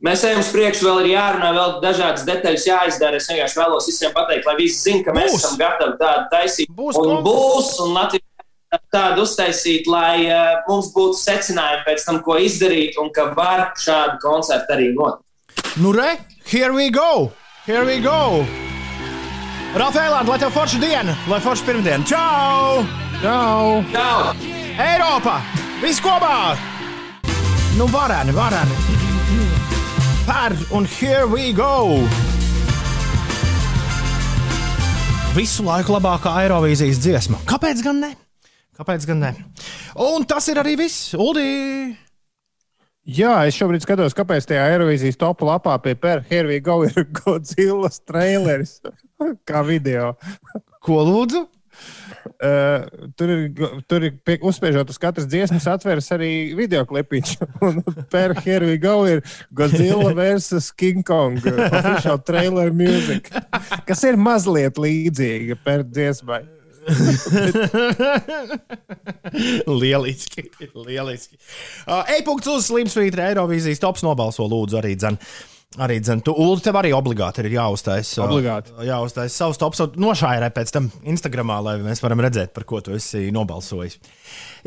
Mēs ejam uz priekšu, vēl ir jārunā, vēl dažādas detaļas jāizdara. Es vienkārši vēlos visiem pateikt, lai visi zinātu, ka mēs Būs. esam gatavi tādu taisīt. Būs un būs, un Latvija tādu uztaisīt, lai uh, mums būtu secinājumi pēc tam, ko izdarīt, un ka var šādu koncertu arī notikt. Nu, re, here we go! Here we go! Rafaelāna, lai tev forša diena, lai forša pirmdiena! Čau! Čau! Čau! Eiropa! Viss kopā! Nu, varēni, varēni! Pēr un here we go! Visu laiku labākā Eirovīzijas dziesma. Kāpēc gan ne? Kāpēc gan ne? Un tas ir arī viss. Uldi! Jā, es šobrīd skatos, kāpēc tajā Eirovīzijas topu lapā pie Hervija Go ir <laughs> Godzilla traileris. Kā video. Ko lūdzu? Uh, tur ir, tur ir pie, uzspiežot uz katras dziesmas, atveras arī video klipiņš. <laughs> Un Pēra Hervija Go ir Godzilla versus King Kong. Official trailer music. Kas ir mazliet līdzīga Pēra dziesmai. <laughs> lieliski. lieliski. Uh, E-punkts uz Slimsvītra Eirovīzijas tops nobalso lūdzu arī dzen. Arī dzen. Tu, Ulu, tev arī obligāti ir jāuztais. uh, Obligāti. Jāuztais savs tops nošairē pēc tam Instagramā, lai mēs varam redzēt, par ko tu esi nobalsojis.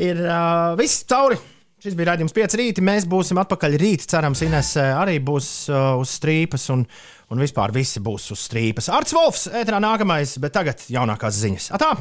Ir uh, viss cauri. Šis bija raidījums 5 rīta. Mēs būsim atpakaļ rīt. Cerams, Ines eh, arī būs uh, uz strīpas un, un vispār visi būs uz strīpas. Arts Volfs, ētrā nākamais, bet tagad jaunākās ziņas. Atā!